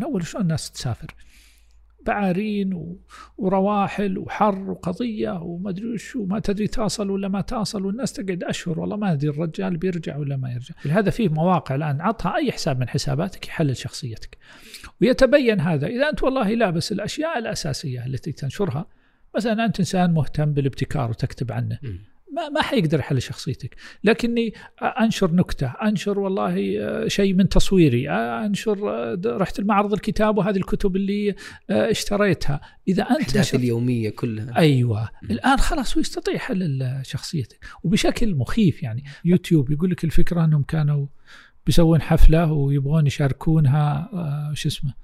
من أول شلون الناس تسافر. بعارين و... ورواحل وحر وقضية وما أدري وش وما تدري تصل ولا ما تصل والناس تقعد أشهر والله ما أدري الرجال بيرجع ولا ما يرجع، لهذا فيه مواقع الآن. عطها أي حساب من حساباتك يحلل شخصيتك. ويتبين هذا. إذا أنت والله لابس الأشياء الأساسية التي تنشرها مثلا أنت إنسان مهتم بالابتكار وتكتب عنه. ما ما حيقدر يحل شخصيتك. لكني أنشر نكتة أنشر والله آه، شيء من تصويري آه، أنشر آه، رحت المعرض الكتاب وهذه الكتب اللي اشتريتها. إذا أنت الاحداث اليومية كلها. أيوه. م. الآن خلاص هو يستطيع حل شخصيتك. وبشكل مخيف يعني. يوتيوب يقول لك الفكرة أنهم كانوا بيسوون حفلة ويبغون يشاركونها شو اسمه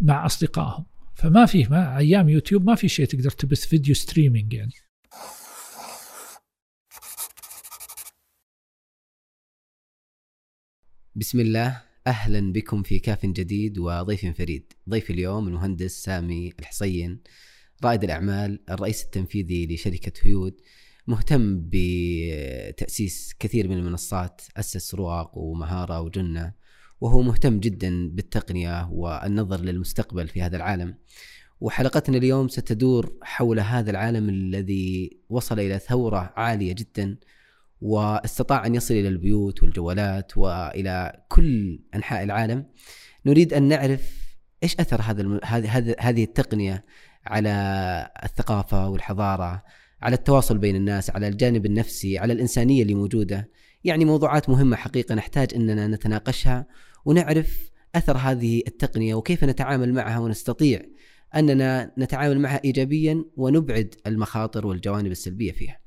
مع أصدقائهم. فما في ما أيام يوتيوب ما في شيء تقدر تبث video streaming يعني. بسم الله أهلا بكم في كاف جديد وضيف فريد. ضيف اليوم المهندس سامي الحصين رائد الأعمال الرئيس التنفيذي لشركة هيود مهتم بتأسيس كثير من المنصات أسس رواق ومهارة وجنة وهو مهتم جدا بالتقنية والنظر للمستقبل في هذا العالم. وحلقتنا اليوم ستدور حول هذا العالم الذي وصل إلى ثورة عالية جدا واستطاع أن يصل إلى البيوت والجوالات وإلى كل أنحاء العالم نريد أن نعرف إيش أثر هذا هذه هذه التقنية على الثقافة والحضارة على التواصل بين الناس على الجانب النفسي على الإنسانية اللي موجودة يعني موضوعات مهمة حقيقة نحتاج إننا نتناقشها ونعرف أثر هذه التقنية وكيف نتعامل معها ونستطيع أننا نتعامل معها ايجابيا ونبعد المخاطر والجوانب السلبية فيها.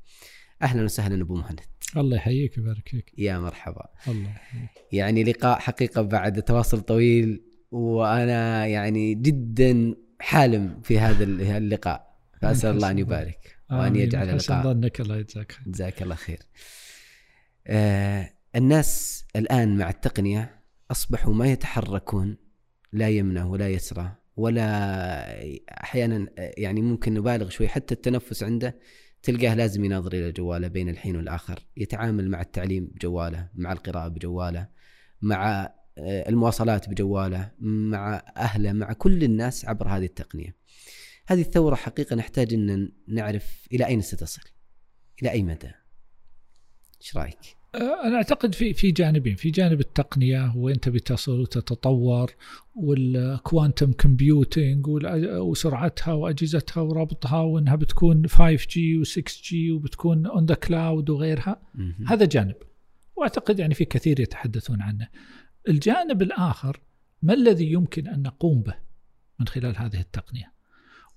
أهلا وسهلا أبو مهند. الله يحييك ويبارك فيك. يا مرحبا. الله يحييك. يعني لقاء حقيقة بعد تواصل طويل وأنا يعني جدا حالم في هذا اللقاء. فأسأل الله أن يبارك وأن يجعل اللقاء ظنك الله يجزاك خير. جزاك الله خير. آه الناس الآن مع التقنية أصبحوا ما يتحركون لا يمنى ولا يسرى ولا أحيانا يعني ممكن نبالغ شوي حتى التنفس عنده تلقاه لازم يناظر إلى جواله بين الحين والآخر يتعامل مع التعليم بجواله مع القراءة بجواله مع آه، المواصلات بجواله مع أهله مع كل الناس عبر هذه التقنية. هذه الثورة حقيقة نحتاج إن نعرف إلى أين ستصل إلى أي مدى؟ إيش رأيك؟ أنا أعتقد في في جانبين. في جانب التقنية وين تبي تصل وتتطور وال quantum computing وسرعتها وأجهزتها وربطها وأنها بتكون 5G و6G وبتكون on the cloud وغيرها. هذا جانب. وأعتقد يعني في كثير يتحدثون عنه. الجانب الآخر ما الذي يمكن أن نقوم به من خلال هذه التقنية؟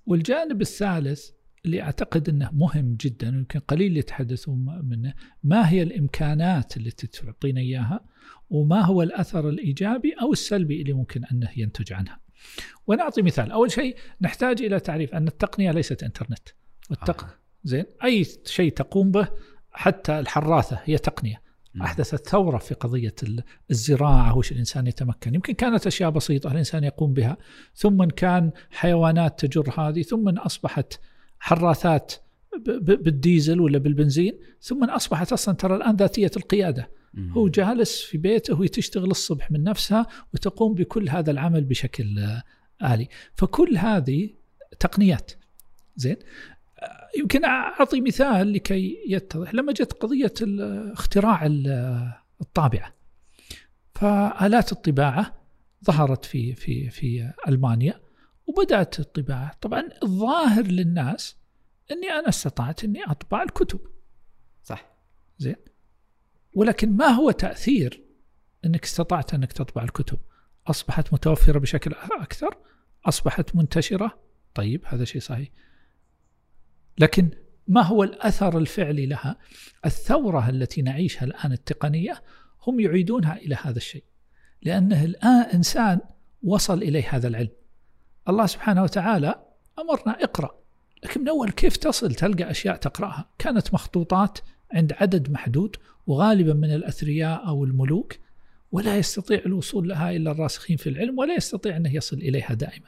والجانب الثالث اللي أعتقد إنه مهم جدا ويمكن قليل يتحدثون منه ما هي الإمكانات التي تعطينا إياها وما هو الأثر الإيجابي أو السلبي اللي ممكن أنه ينتج عنها. وأنا اعطي مثال، أول شيء نحتاج إلى تعريف أن التقنية ليست إنترنت. والتق... آه. زين أي شيء تقوم به حتى الحراثه هي تقنية. أحدثت ثورة في قضية الزراعة وش الإنسان يتمكن، يمكن كانت أشياء بسيطة الإنسان يقوم بها، ثم كان حيوانات تجر هذه، ثم أصبحت حراثات بالديزل ولا بالبنزين ثم أصبحت أصلا ترى الآن ذاتية القيادة. هو جالس في بيته وهي تشتغل الصبح من نفسها وتقوم بكل هذا العمل بشكل آلي. فكل هذه تقنيات. زين؟ يمكن أعطي مثال لكي يتضح. لما جت قضية اختراع الطابعة فآلات الطباعة ظهرت في في في ألمانيا. وبدأت الطباعة. طبعا الظاهر للناس أني أنا استطعت أني أطبع الكتب. صح. زين. ولكن ما هو تأثير أنك استطعت أنك تطبع الكتب؟ أصبحت متوفرة بشكل أكثر؟ أصبحت منتشرة؟ طيب هذا شيء صحيح. لكن ما هو الأثر الفعلي لها؟ الثورة التي نعيشها الآن التقنية هم يعيدونها إلى هذا الشيء. لأنه الآن إنسان وصل إليه هذا العلم. الله سبحانه وتعالى أمرنا اقرأ. لكن من أول كيف تصل تلقى أشياء تقرأها؟ كانت مخطوطات عند عدد محدود وغالبا من الأثرياء أو الملوك ولا يستطيع الوصول لها إلا الراسخين في العلم ولا يستطيع أنه يصل إليها دائما.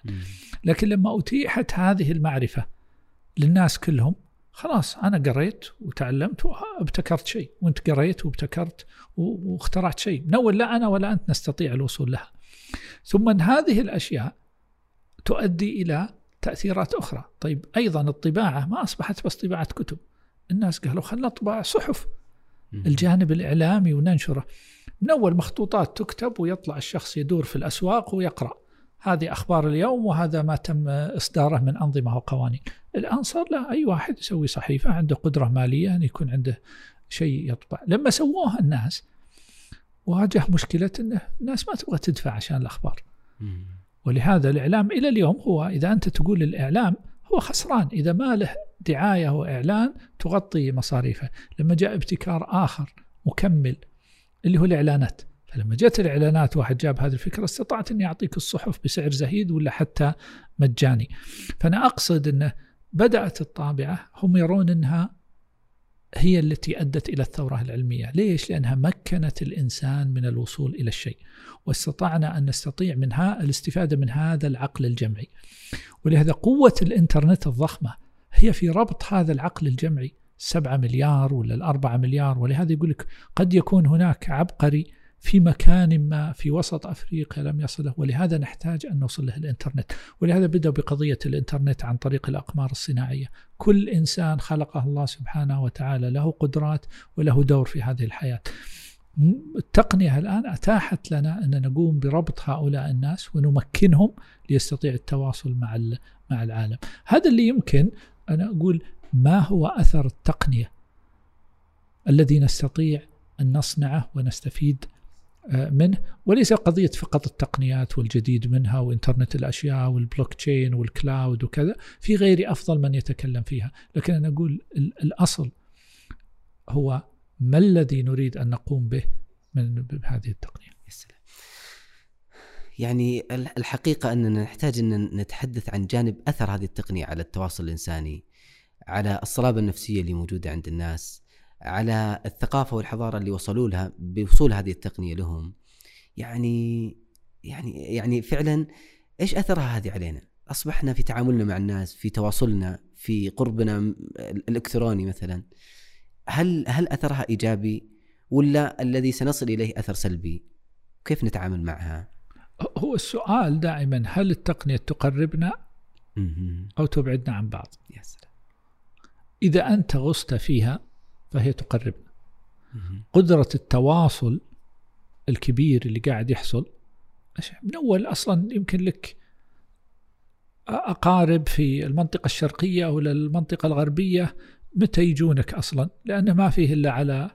لكن لما أتيحت هذه المعرفة للناس كلهم خلاص أنا قريت وتعلمت وابتكرت شيء وأنت قريت وابتكرت واخترعت شيء. من أول لا أنا ولا أنت نستطيع الوصول لها. ثم هذه الأشياء تؤدي إلى تأثيرات أخرى. طيب أيضا الطباعة ما أصبحت بس طباعة كتب. الناس قالوا خلنا نطبع صحف. الجانب الإعلامي وننشره. من أول مخطوطات تكتب ويطلع الشخص يدور في الأسواق ويقرأ. هذه أخبار اليوم وهذا ما تم إصداره من أنظمة وقوانين. الآن صار له أي واحد يسوي صحيفة عنده قدرة مالية أن يكون عنده شيء يطبع. لما سووها الناس واجه مشكلة أن الناس ما تبغى تدفع عشان الأخبار. ولهذا الإعلام إلى اليوم هو إذا أنت تقول الإعلام هو خسران. إذا ما له دعاية وإعلان تغطي مصاريفه. لما جاء ابتكار آخر مكمل اللي هو الإعلانات. فلما جت الإعلانات واحد جاب هذه الفكرة استطعت أني أعطيك الصحف بسعر زهيد ولا حتى مجاني. فأنا أقصد أنه بدأت الطابعة هم يرون أنها هي التي أدت إلى الثورة العلمية ليش؟ لأنها مكنت الإنسان من الوصول إلى الشيء واستطعنا أن نستطيع منها الاستفادة من هذا العقل الجمعي ولهذا قوة الإنترنت الضخمة هي في ربط هذا العقل الجمعي السبعة مليار ولا الأربعة مليار ولهذا يقول لك قد يكون هناك عبقري في مكان ما في وسط أفريقيا لم يصله ولهذا نحتاج أن نوصل له الإنترنت. ولهذا بدأوا بقضية الإنترنت عن طريق الأقمار الصناعية. كل إنسان خلقه الله سبحانه وتعالى له قدرات وله دور في هذه الحياة. التقنية الآن أتاحت لنا أن نقوم بربط هؤلاء الناس ونمكنهم ليستطيع التواصل مع مع العالم. هذا اللي يمكن أنا أقول ما هو أثر التقنية الذي نستطيع أن نصنعه ونستفيد منه وليس قضية فقط التقنيات والجديد منها وإنترنت الأشياء والبلوك تشين والكلاود وكذا في غيري أفضل من يتكلم فيها لكن أنا أقول الأصل هو ما الذي نريد أن نقوم به من هذه التقنية. يعني الحقيقة أننا نحتاج أن نتحدث عن جانب أثر هذه التقنية على التواصل الإنساني على الصلابة النفسية اللي موجودة عند الناس على الثقافة والحضارة اللي وصلوا لها بوصول هذه التقنية لهم يعني يعني يعني فعلا إيش أثرها هذه علينا؟ أصبحنا في تعاملنا مع الناس في تواصلنا في قربنا الإلكتروني مثلا هل هل أثرها إيجابي ولا الذي سنصل إليه أثر سلبي؟ كيف نتعامل معها؟ هو السؤال دائما هل التقنية تقربنا أو تبعدنا عن بعض؟ يا سلام. إذا أنت غصت فيها فهي تقربنا قدرة التواصل الكبير اللي قاعد يحصل من أول أصلا يمكن لك أقارب في المنطقة الشرقية ولا المنطقة الغربية متى يجونك أصلا؟ لأنه ما فيه إلا على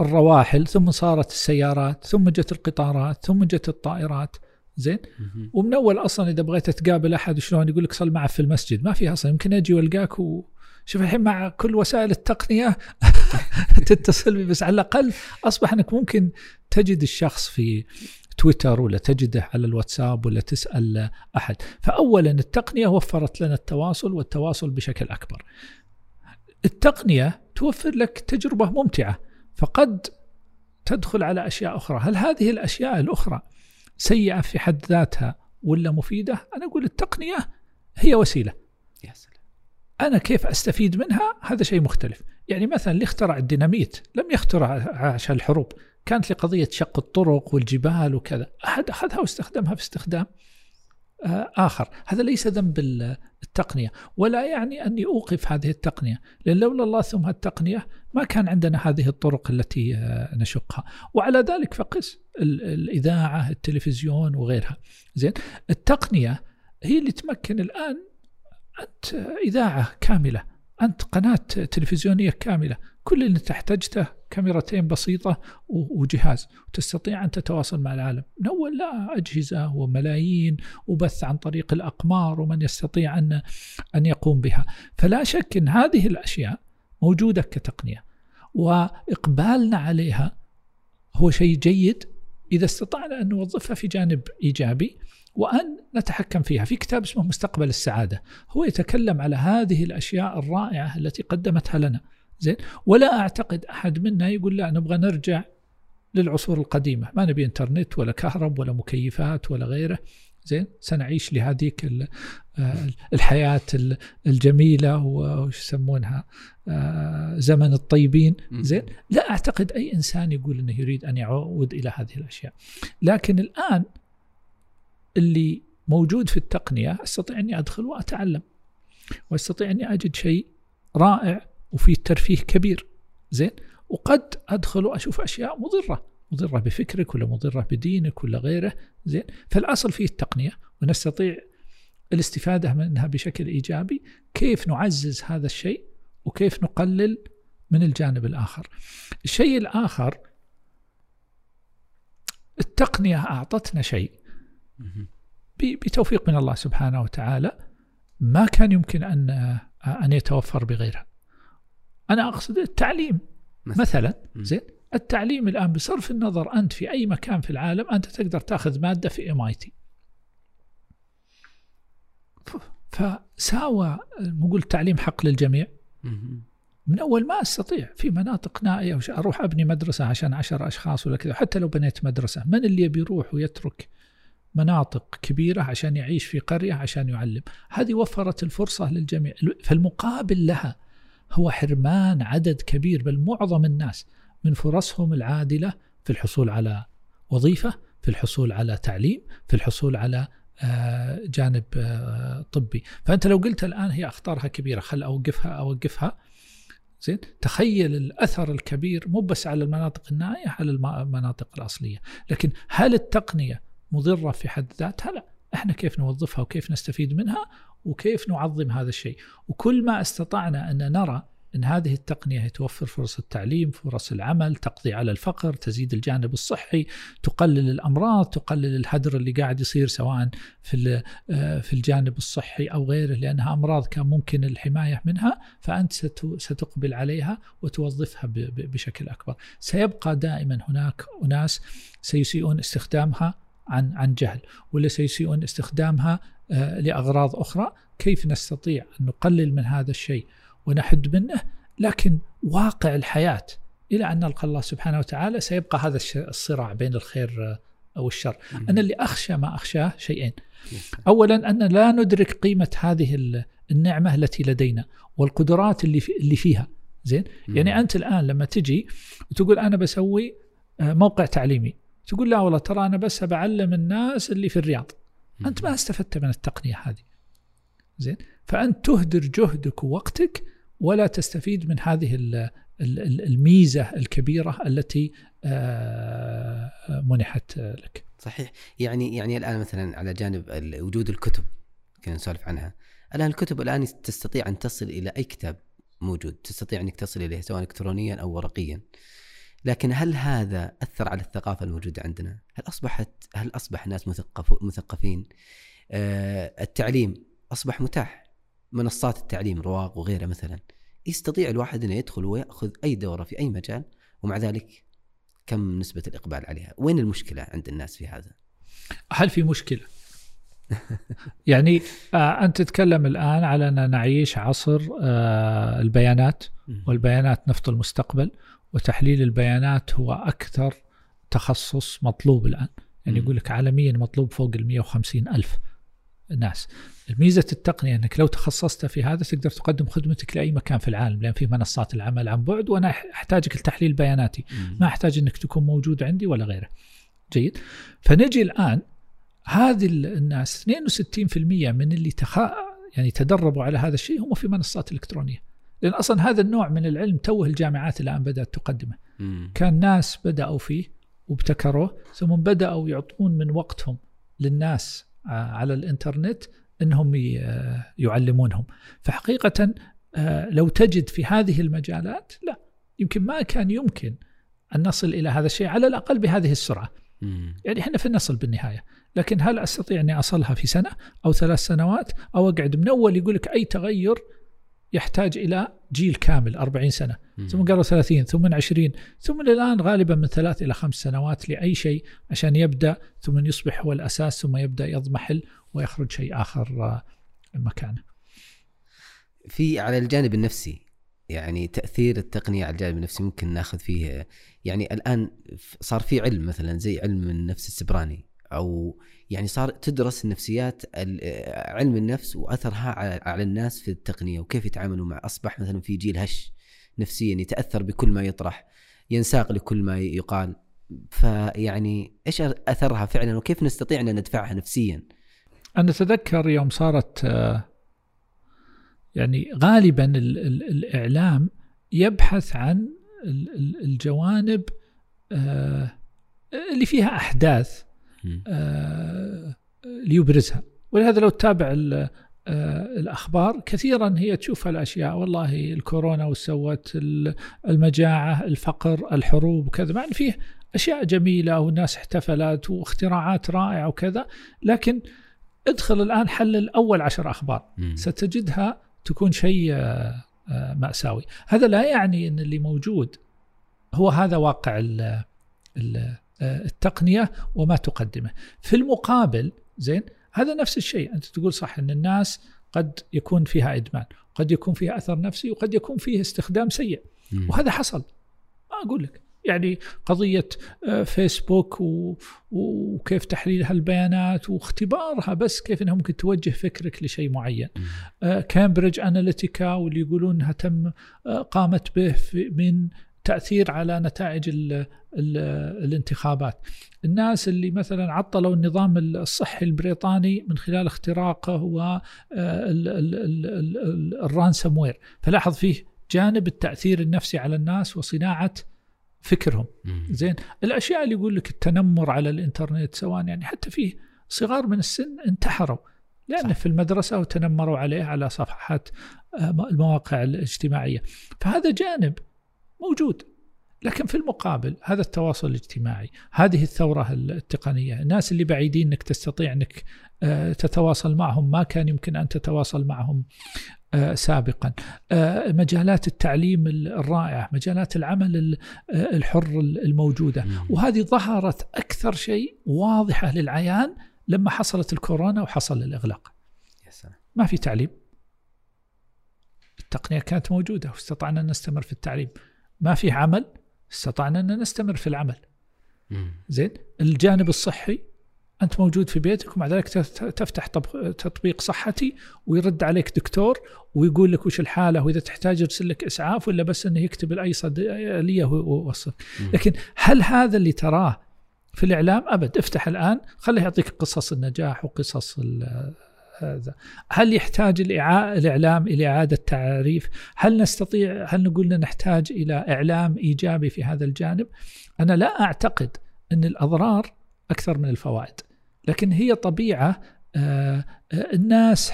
الرواحل ثم صارت السيارات ثم جت القطارات ثم جت الطائرات. زين؟ ومن أول أصلا إذا بغيت تقابل أحد شلون؟ يقول لك صل معه في المسجد. ما في أصلا. يمكن أجي وألقاك و... شوف الحين مع كل وسائل التقنية تتصل بي بس على الأقل أصبح إنك ممكن تجد الشخص في تويتر ولا تجده على الواتساب ولا تسأل أحد. فاولا التقنية وفرت لنا التواصل والتواصل بشكل أكبر. التقنية توفر لك تجربة ممتعة فقد تدخل على أشياء أخرى. هل هذه الأشياء الأخرى سيئة في حد ذاتها ولا مفيدة؟ أنا أقول التقنية هي وسيلة. يا سلام. أنا كيف أستفيد منها؟ هذا شيء مختلف. يعني مثلا اللي اخترع الديناميت لم يخترع عشان الحروب. كانت لقضية شق الطرق والجبال وكذا. أحد أخذها واستخدمها في استخدام آه، آخر. هذا ليس ذنب التقنية. ولا يعني أني أوقف هذه التقنية لأن لولا الله ثم التقنية ما كان عندنا هذه الطرق التي آه، نشقها. وعلى ذلك فقس الإذاعة التلفزيون وغيرها. زين التقنية هي اللي تمكن الآن أنت إذاعة كاملة أنت قناة تلفزيونية كاملة كل اللي تحتاجته كاميرتين بسيطة وجهاز وتستطيع أن تتواصل مع العالم. من أول لا أجهزة وملايين وبث عن طريق الأقمار ومن يستطيع أن أن يقوم بها. فلا شك أن هذه الأشياء موجودة كتقنية وإقبالنا عليها هو شيء جيد إذا استطعنا أن نوظفها في جانب إيجابي. وأن نتحكم فيها. في كتاب اسمه مستقبل السعادة. هو يتكلم على هذه الأشياء الرائعة التي قدمتها لنا. زين؟ ولا أعتقد أحد منا يقول لا نبغى نرجع للعصور القديمة. ما نبي إنترنت ولا كهرب ولا مكيفات ولا غيره. زين؟ سنعيش لهذيك آه، الحياة الجميلة وش يسمونها؟ آه، زمن الطيبين. زين؟ لا أعتقد أي إنسان يقول أنه يريد أن يعود إلى هذه الأشياء. لكن الآن اللي موجود في التقنية أستطيع أني أدخل وأتعلم وأستطيع أني أجد شيء رائع وفيه ترفيه كبير. زين؟ وقد أدخل وأشوف أشياء مضرة مضرة بفكرك ولا مضرة بدينك ولا غيره. زين؟ فالأصل فيه التقنية ونستطيع الاستفادة منها بشكل إيجابي. كيف نعزز هذا الشيء؟ وكيف نقلل من الجانب الآخر؟ الشيء الآخر التقنية أعطتنا شيء. بتوفيق من الله سبحانه وتعالى ما كان يمكن أن أن يتوفر بغيرها. أنا أقصد التعليم. مثلا. زين التعليم الآن بصرف النظر أنت في أي مكان في العالم أنت تقدر تأخذ مادة في ام اي تي فساوى نقول التعليم حق للجميع. من أول ما أستطيع في مناطق نائية أروح أبني مدرسة عشان عشر أشخاص ولا كذا حتى لو بنيت مدرسة من اللي بيروح ويترك مناطق كبيرة عشان يعيش في قرية عشان يعلم. هذه وفرت الفرصة للجميع. فالمقابل لها هو حرمان عدد كبير بل معظم الناس من فرصهم العادلة في الحصول على وظيفة في الحصول على تعليم في الحصول على آه، جانب آه، طبي. فأنت لو قلت الآن هي أخطارها كبيرة خل أوقفها أوقفها. زين؟ تخيل الأثر الكبير مو بس على المناطق النائية على المناطق الأصلية. لكن هل التقنية مضرة في حد ذاتها لا إحنا كيف نوظفها وكيف نستفيد منها وكيف نعظم هذا الشيء وكل ما استطعنا أن نرى أن هذه التقنية توفر فرص التعليم، فرص العمل، تقضي على الفقر، تزيد الجانب الصحي، تقلل الأمراض، تقلل الهدر اللي قاعد يصير سواء في آه، في الجانب الصحي أو غيره لأنها أمراض كان ممكن الحماية منها، فأنت ستقبل عليها وتوظفها بشكل أكبر. سيبقى دائما هناك أناس سيسيئون استخدامها عن عن جهل ولا سيسيئون استخدامها آه، لأغراض أخرى، كيف نستطيع أن نقلل من هذا الشيء ونحد منه؟ لكن واقع الحياة إلى أن نلقى الله سبحانه وتعالى سيبقى هذا الصراع بين الخير أو الشر أنا اللي أخشى ما أخشاه شيئين. أولا أن لا ندرك قيمة هذه النعمة التي لدينا والقدرات اللي, اللي فيها. زين؟ يعني أنت الآن لما تجي وتقول أنا بسوي آه، موقع تعليمي. تقول لا والله ترى أنا بس بعلم الناس اللي في الرياض. أنت ما استفدت من التقنية هذه. زين؟ فأنت تهدر جهدك ووقتك ولا تستفيد من هذه الميزة الكبيرة التي آه، منحت لك. صحيح. يعني يعني الآن مثلا على جانب وجود الكتب كنا نسولف عنها. الآن الكتب الآن تستطيع أن تصل إلى أي كتاب موجود؟ تستطيع أنك تصل إليه سواء إلكترونيا أو ورقيا. لكن هل هذا أثر على الثقافة الموجودة عندنا هل أصبحت هل أصبح الناس مثقف مثقفين آه التعليم أصبح متاح منصات التعليم رواق وغيرها مثلا يستطيع الواحد إنه يدخل ويأخذ أي دورة في أي مجال ومع ذلك كم نسبة الإقبال عليها؟ وين المشكلة عند الناس في هذا؟ هل في مشكلة؟ يعني آه أنت تتكلم الآن على أن نعيش عصر آه البيانات والبيانات نفط المستقبل وتحليل البيانات هو أكثر تخصص مطلوب الآن. يعني يقول لك عالميا مطلوب فوق ال 150 ألف ناس. ميزة التقنية أنك لو تخصصت في هذا تقدر تقدم خدمتك لأي مكان في العالم لأن في منصات العمل عن بعد وأنا أحتاجك لتحليل بياناتي. ما أحتاج أنك تكون موجود عندي ولا غيره. جيد. فنجي الآن هذه الناس 62% من اللي تخا يعني تدربوا على هذا الشيء هم في منصات إلكترونية. لأن أصلا هذا النوع من العلم توه الجامعات الآن بدأت تقدمه. كان ناس بدأوا فيه وابتكروه ثم بدأوا يعطون من وقتهم للناس على الإنترنت إنهم يعلمونهم. فحقيقه آه، لو تجد في هذه المجالات لا. يمكن ما كان يمكن أن نصل إلى هذا الشيء على الأقل بهذه السرعة. يعني إحنا في النصل بالنهاية. لكن هل أستطيع أني أصلها في سنة أو ثلاث سنوات أو أقعد من أول يقول لك أي تغير يحتاج إلى جيل كامل 40 سنة. ثم قالوا 30 ثم 20 ثم الان غالبا من ثلاث إلى خمس سنوات لأي شيء عشان يبدأ ثم يصبح هو الأساس ثم يبدأ يضمحل ويخرج شيء آخر آه، مكانه. في على الجانب النفسي يعني تأثير التقنية على الجانب النفسي ممكن ناخذ فيه. يعني الآن صار في علم مثلا زي علم النفس السبراني أو يعني صار تدرس النفسيات علم النفس وأثرها على الناس في التقنية وكيف يتعاملوا مع أصبح مثلا في جيل هش نفسيا يتأثر بكل ما يطرح ينساق لكل ما يقال. فيعني إيش أثرها فعلا وكيف نستطيع أن ندفعها نفسيا؟ أنا أتذكر يوم صارت آه، يعني غالبا ال ال الإعلام يبحث عن الجوانب آه، اللي فيها أحداث. ليبرزها. ولهذا لو تتابع الأخبار كثيرا هي تشوف الاشياء والله الكورونا وسوت المجاعة الفقر الحروب وكذا مع فيه أشياء جميلة والناس احتفلت واختراعات رائعة وكذا. لكن ادخل الآن حلل اول عشر أخبار. ستجدها تكون شيء آه، آه، مأساوي. هذا لا يعني إن اللي موجود هو هذا واقع ال ال آه، التقنية وما تقدمه. في المقابل زين هذا نفس الشيء. أنت تقول صح إن الناس قد يكون فيها إدمان قد يكون فيها أثر نفسي وقد يكون فيه استخدام سيء. وهذا حصل. ما أقول لك. يعني قضية آه، فيسبوك وكيف تحليل هالبيانات واختبارها بس كيف إنها ممكن توجه فكرك لشيء معين. كامبريدج أناليتيكا واللي يقولون انها تم آه، قامت به من تأثير على نتائج ال ال الانتخابات. الناس اللي مثلا عطلوا النظام الصحي البريطاني من خلال اختراقه والرانسم وير، فلاحظ فيه جانب التأثير النفسي على الناس وصناعة فكرهم. زين. الأشياء اللي يقول لك التنمر على الإنترنت سواء يعني حتى فيه صغار من السن انتحروا. لأنه في المدرسة وتنمروا عليه على صفحات آه، المواقع الاجتماعية. فهذا جانب موجود. لكن في المقابل هذا التواصل الاجتماعي هذه الثورة التقنية الناس اللي بعيدين أنك تستطيع أنك آه، تتواصل معهم ما كان يمكن أن تتواصل معهم آه، سابقا. آه، مجالات التعليم الرائعة مجالات العمل الحر الموجودة. وهذه ظهرت أكثر شيء واضحة للعيان لما حصلت الكورونا وحصل الإغلاق. ما في تعليم. التقنية كانت موجودة واستطعنا أن نستمر في التعليم. ما في عمل استطعنا أن نستمر في العمل. زين؟ الجانب الصحي أنت موجود في بيتك ومع ذلك تفتح تطبيق صحتي ويرد عليك دكتور ويقول لك وش الحالة وإذا تحتاج يرسل لك إسعاف ولا بس أنه يكتب الأي صيدلية ويوصف لكن هل هذا اللي تراه في الإعلام؟ أبد. افتح الآن. خليه يعطيك قصص النجاح وقصص هذا. هل يحتاج الإعلام إلى إعادة تعريف؟ هل نستطيع هل نقول نحتاج إلى إعلام إيجابي في هذا الجانب؟ أنا لا أعتقد أن الأضرار أكثر من الفوائد لكن هي طبيعة آه، آه، الناس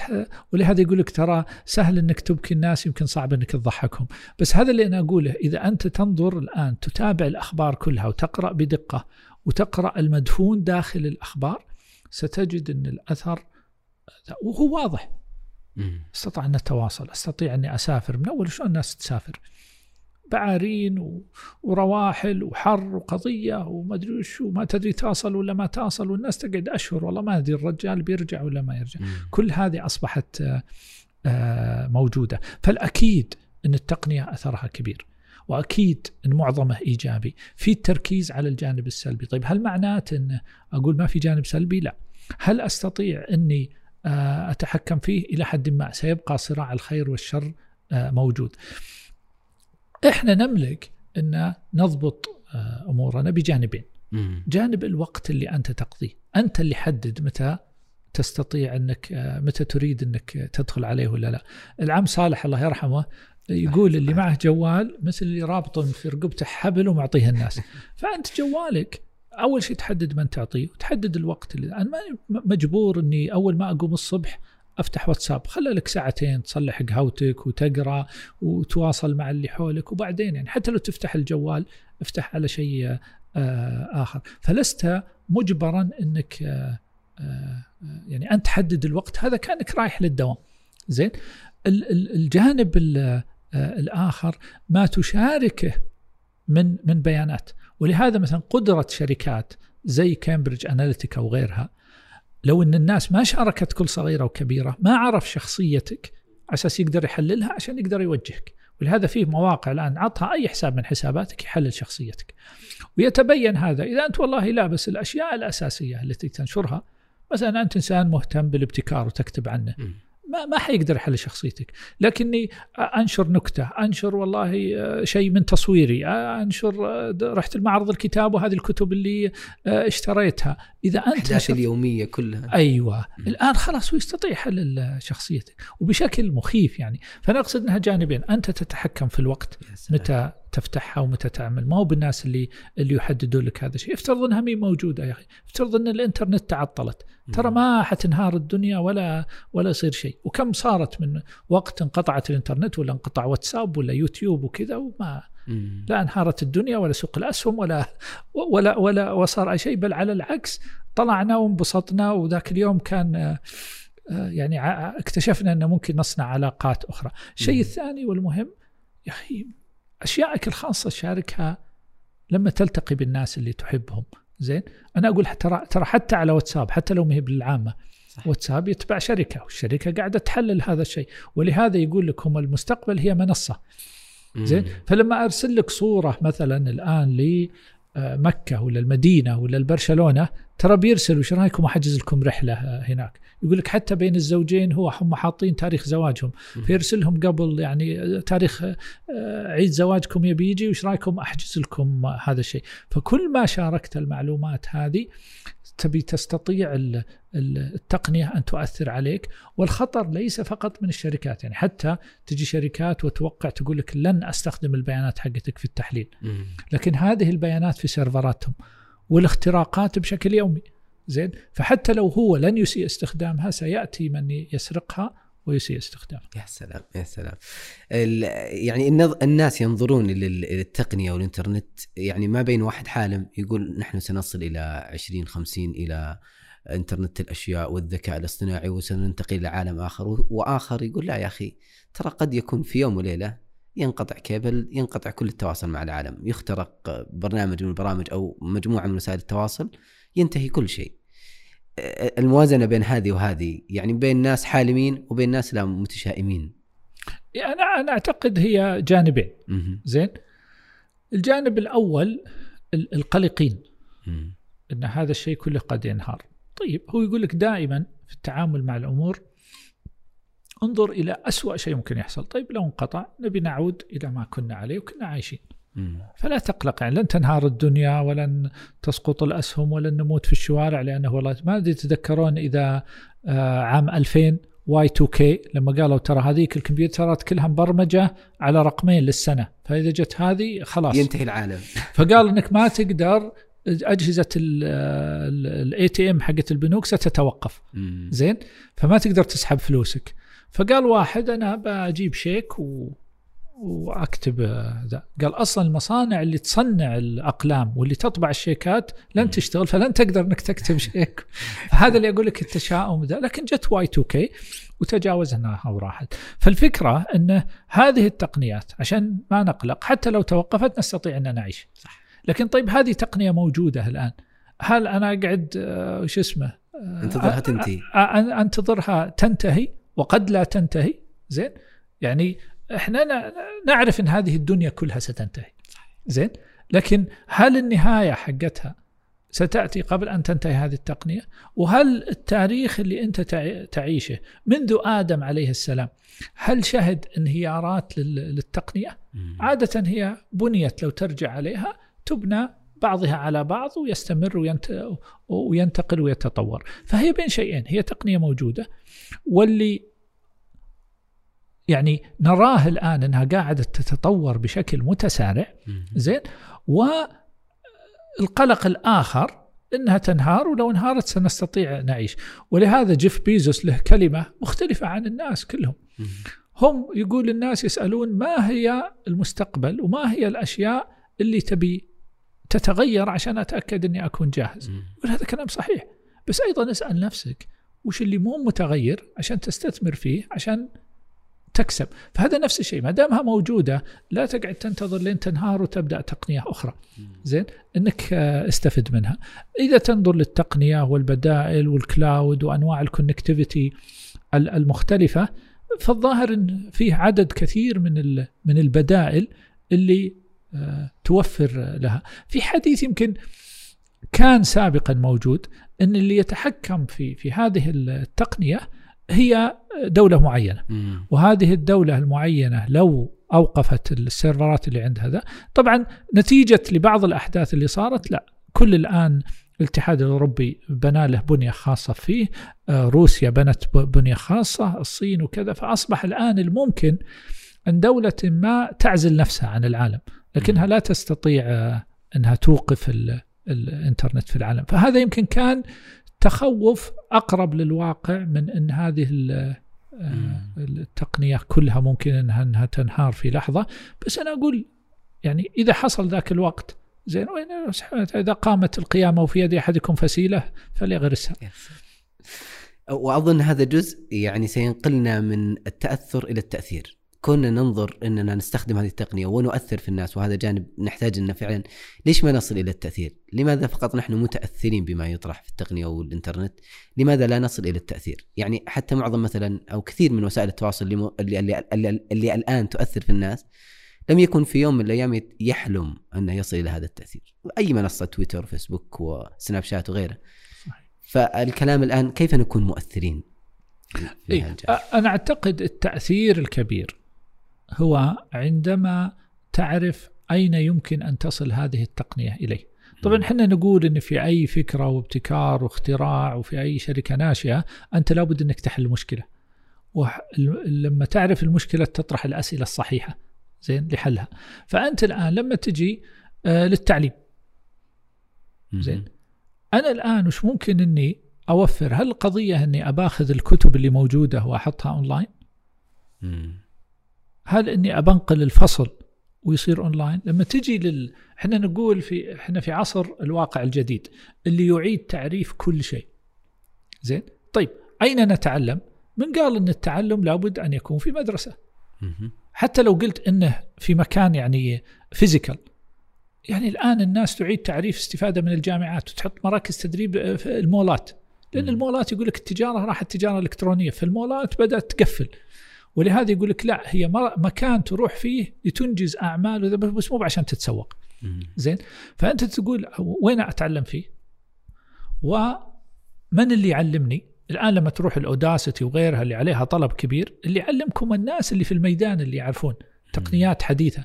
ولهذا يقول لك ترى سهل أنك تبكي الناس يمكن صعب أنك تضحكهم. بس هذا اللي أنا أقوله إذا أنت تنظر الآن تتابع الأخبار كلها وتقرأ بدقة وتقرأ المدفون داخل الأخبار ستجد أن الأثر وهو واضح. استطاع أن نتواصل أستطيع أني أسافر. من أول شلون الناس تسافر؟ بعارين ورواحل وحر وقضية وما أدري وش وما تدري تصل ولا ما تصل والناس تقعد أشهر. والله ما أدري الرجال بيرجع ولا ما يرجع. مم. كل هذه أصبحت آه، موجودة. فالأكيد أن التقنية أثرها كبير وأكيد أن معظمه إيجابي. في التركيز على الجانب السلبي. طيب هل معناته أن أقول ما في جانب سلبي؟ لا. هل أستطيع أني آه، أتحكم فيه إلى حد ما. سيبقى صراع الخير والشر آه، موجود. إحنا نملك أن نضبط آه، أمورنا بجانبين. جانب الوقت اللي أنت تقضيه. أنت اللي حدد متى تستطيع أنك متى تريد أنك تدخل عليه ولا لا. العم صالح الله يرحمه يقول اللي معه جوال مثل اللي رابط في رقبته حبل ومعطيه الناس. فأنت جوالك أول شيء تحدد من تعطيه وتحدد الوقت اللي أنا مجبور إني أول ما أقوم الصبح أفتح واتساب. خلى لك ساعتين تصلح قهوتك وتقرأ وتواصل مع اللي حولك وبعدين يعني حتى لو تفتح الجوال افتح على شيء آه، آخر. فلست مجبرا إنك آه، آه، يعني انت تحدد الوقت. هذا كأنك رايح للدوام. زين؟ الجانب الآخر ما تشاركه من من بيانات. ولهذا مثلا قدرة شركات زي كامبريدج أناليتيكا وغيرها لو أن الناس ما شاركت كل صغيرة وكبيرة ما عرف شخصيتك أساس يقدر يحللها عشان يقدر يوجهك. ولهذا فيه مواقع الآن عطها أي حساب من حساباتك يحلل شخصيتك. ويتبين هذا إذا أنت والله لابس الأشياء الأساسية التي تنشرها مثلا أنت إنسان مهتم بالابتكار وتكتب عنه. ما ما حيقدر يحل شخصيتك. لكني أنشر نكتة أنشر والله شيء من تصويري أنشر رحت المعرض الكتاب وهذه الكتب اللي اشتريتها. إذا أنت نشر... اليومية كلها. أيوه. م. الآن خلاص هو يستطيع حل شخصيتك. وبشكل مخيف يعني. فأنا أقصد إنها جانبين. أنت تتحكم في الوقت. متى تفتحها ومتى تعمل. ما هو بالناس اللي اللي يحددون لك هذا الشيء. افترض إنها مي موجودة يا أخي. افترض إن الإنترنت تعطلت. ترى ما حتنهار الدنيا ولا ولا يصير شيء. وكم صارت من وقت انقطعت الإنترنت ولا انقطع واتساب ولا يوتيوب وكذا وما لا انهارت الدنيا ولا سوق الأسهم ولا ولا ولا وصار أي شيء. بل على العكس طلعنا وانبسطنا. وذاك اليوم كان آه، يعني اكتشفنا إنه ممكن نصنع علاقات أخرى. الشيء الثاني والمهم يا أخي أشيائك الخاصة شاركها لما تلتقي بالناس اللي تحبهم. زين؟ أنا أقول ترى ترى حتى على واتساب حتى لو ما هي بالعامة صح. واتساب يتبع شركة والشركة قاعدة تحلل هذا الشيء. ولهذا يقول لك هم المستقبل هي منصة. زين؟ فلما أرسل لك صورة مثلا الآن لمكة ولا المدينة ولا البرشلونة ترى بيرسل وش رايكم أحجز لكم رحلة هناك؟ يقول لك حتى بين الزوجين هو هم حاطين تاريخ زواجهم. فيرسلهم قبل يعني تاريخ آه، عيد زواجكم يبي يجي وش رأيكم أحجز لكم هذا الشيء؟ فكل ما شاركت المعلومات هذه تبي تستطيع التقنية أن تؤثر عليك. والخطر ليس فقط من الشركات يعني حتى تجي شركات وتوقع تقول لك لن أستخدم البيانات حقتك في التحليل. لكن هذه البيانات في سيرفراتهم. والاختراقات بشكل يومي. زين؟ فحتى لو هو لن يسيء استخدامها سيأتي من يسرقها ويسيء استخدامها. يا سلام يا سلام. يعني الناس ينظرون للتقنية والإنترنت يعني ما بين واحد حالم يقول نحن سنصل إلى 2050 إلى إنترنت الأشياء والذكاء الاصطناعي وسننتقل إلى عالم آخر وآخر يقول لا يا أخي ترى قد يكون في يوم وليلة ينقطع كيبل ينقطع كل التواصل مع العالم. يخترق برنامج من البرامج أو مجموعة من وسائل التواصل ينتهي كل شيء. الموازنة بين هذه وهذه يعني بين ناس حالمين وبين ناس لا متشائمين. يعني أنا أنا أعتقد هي جانبين. زين؟ الجانب الأول القلقين. إن هذا الشيء كله قد ينهار. طيب هو يقول لك دائما في التعامل مع الأمور انظر إلى أسوأ شيء ممكن يحصل. طيب لو انقطع نبي نعود إلى ما كنا عليه وكنا عايشين. فلا تقلق يعني لن تنهار الدنيا ولن تسقط الأسهم ولن نموت في الشوارع لأنه والله ما أدري تتذكرون إذا آه، عام 2000 Y 2 K لما قالوا ترى هذيك الكمبيوترات كلها مبرمجة على رقمين للسنة فإذا جت هذه خلاص. ينتهي العالم. فقال إنك ما تقدر أجهزة ال ATM حقت البنوك ستتوقف. زين؟ فما تقدر تسحب فلوسك. فقال واحد أنا بجيب شيك و وأكتب ذا. قال أصلا المصانع اللي تصنع الأقلام واللي تطبع الشيكات لن تشتغل فلن تقدر إنك تكتب شيك. هذا اللي أقول لك التشاؤم ذا. لكن جت Y 2 K وتجاوزناها وراحت فالفكرة ان هذه التقنيات عشان ما نقلق حتى لو توقفت نستطيع ان نعيش. صح. لكن طيب هذه تقنية موجودة الآن. هل أنا أقعد آه، شو اسمه آه، انتظرها تنتهي أنتظرها تنتهي؟ وقد لا تنتهي. زين؟ يعني إحنا نعرف إن هذه الدنيا كلها ستنتهي. زين؟ لكن هل النهاية حقتها ستأتي قبل أن تنتهي هذه التقنية؟ وهل التاريخ اللي أنت تعيشه منذ آدم عليه السلام هل شهد انهيارات للتقنية؟ عادة هي بنيت لو ترجع عليها تبنى بعضها على بعض ويستمر وينتقل ويتطور. فهي بين شيئين هي تقنية موجودة واللي يعني نراه الآن إنها قاعدة تتطور بشكل متسارع. زين. والقلق الآخر إنها تنهار ولو انهارت سنستطيع نعيش. ولهذا جيف بيزوس له كلمة مختلفة عن الناس كلهم. هم يقول الناس يسألون ما هي المستقبل وما هي الأشياء اللي تبي تتغير عشان أتأكد إني أكون جاهز. يقول هذا كلام صحيح. بس أيضا اسأل نفسك وش اللي مو متغير عشان تستثمر فيه عشان تكسب. فهذا نفس الشيء. ما دامها موجودة لا تقعد تنتظر لين تنهار وتبدأ تقنية أخرى. زين؟ إنك آه، استفد منها. إذا تنظر للتقنية والبدائل وال cloud وأنواع ال connectivity المختلفة فالظاهر إن فيه عدد كثير من من البدائل اللي آه، توفر لها. في حديث يمكن كان سابقا موجود إن اللي يتحكم في في هذه التقنية هي دولة معينة. مم. وهذه الدولة المعينة لو أوقفت السيرفرات اللي عندها ذا طبعا نتيجة لبعض الأحداث اللي صارت لا. كل الآن الاتحاد الأوروبي بنى له بنية خاصة فيه آه، روسيا بنت ب- بنية خاصة الصين وكذا. فأصبح الآن الممكن أن دولة ما تعزل نفسها عن العالم لكنها لا تستطيع آه، أنها توقف ال- الإنترنت في العالم. فهذا يمكن كان تخوف أقرب للواقع من أن هذه آه، التقنية كلها ممكن أنها, أنها تنهار في لحظة. بس أنا أقول يعني إذا حصل ذاك الوقت زين إذا قامت القيامة وفي يد أحدكم فسيلة فليغرسها. وأظن هذا جزء يعني سينقلنا من التأثر إلى التأثير. كنا ننظر إننا نستخدم هذه التقنية ونؤثر في الناس وهذا جانب نحتاج إنه فعلا ليش ما نصل إلى التأثير؟ لماذا فقط نحن متأثرين بما يطرح في التقنية والإنترنت؟ لماذا لا نصل إلى التأثير؟ يعني حتى معظم مثلا أو كثير من وسائل التواصل اللي م- اللي, اللي, اللي, اللي الآن تؤثر في الناس لم يكن في يوم من الأيام يحلم إنه يصل إلى هذا التأثير. أي منصة تويتر فيسبوك وسناب شات وغيره. صحيح. فالكلام الآن كيف نكون مؤثرين؟ إيه، هالجانب؟ أنا أعتقد التأثير الكبير هو عندما تعرف أين يمكن أن تصل هذه التقنية إليه. طبعا إحنا نقول إن في أي فكرة وابتكار واختراع وفي أي شركة ناشئة أنت لابد إنك تحل المشكلة ولما تعرف المشكلة تطرح الأسئلة الصحيحة زين لحلها. فأنت الآن لما تجي آه، للتعليم. زين. أنا الآن وش ممكن إني أوفر؟ هل القضية إني أباخذ الكتب اللي موجودة وأحطها أونلاين. هل إني أبنقل الفصل ويصير اونلاين لما تجي لل إحنا نقول في إحنا في عصر الواقع الجديد اللي يعيد تعريف كل شيء. زين؟ طيب أين نتعلم؟ من قال إن التعلم لابد أن يكون في مدرسة. حتى لو قلت إنه في مكان يعني physical يعني الآن الناس تعيد تعريف استفادة من الجامعات وتحط مراكز تدريب في المولات. لأن. المولات يقول لك التجارة راحت تجارة إلكترونية فالمولات بدأت تقفل. ولهذا يقول لك لا هي مكان تروح فيه لتنجز أعمال بس مو عشان تتسوق. زين؟ فأنت تقول وين أتعلم فيه؟ ومن اللي يعلمني؟ الآن لما تروح ال Udacity وغيرها اللي عليها طلب كبير اللي يعلمكم الناس اللي في الميدان اللي يعرفون تقنيات حديثة.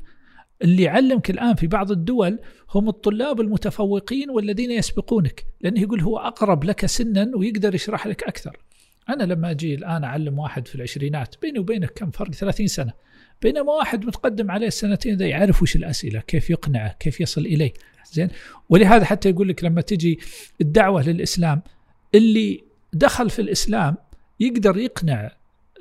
اللي يعلمك الآن في بعض الدول هم الطلاب المتفوقين والذين يسبقونك لأنه يقول هو أقرب لك سنا ويقدر يشرح لك أكثر. أنا لما أجي الآن أعلم واحد في العشرينات بيني وبينك كم فرق؟ 30 سنة. بينما واحد متقدم عليه السنتين ذا يعرف وش الأسئلة كيف يقنعه كيف يصل إليه. زين؟ ولهذا حتى يقول لك لما تجي الدعوة للإسلام اللي دخل في الإسلام يقدر يقنع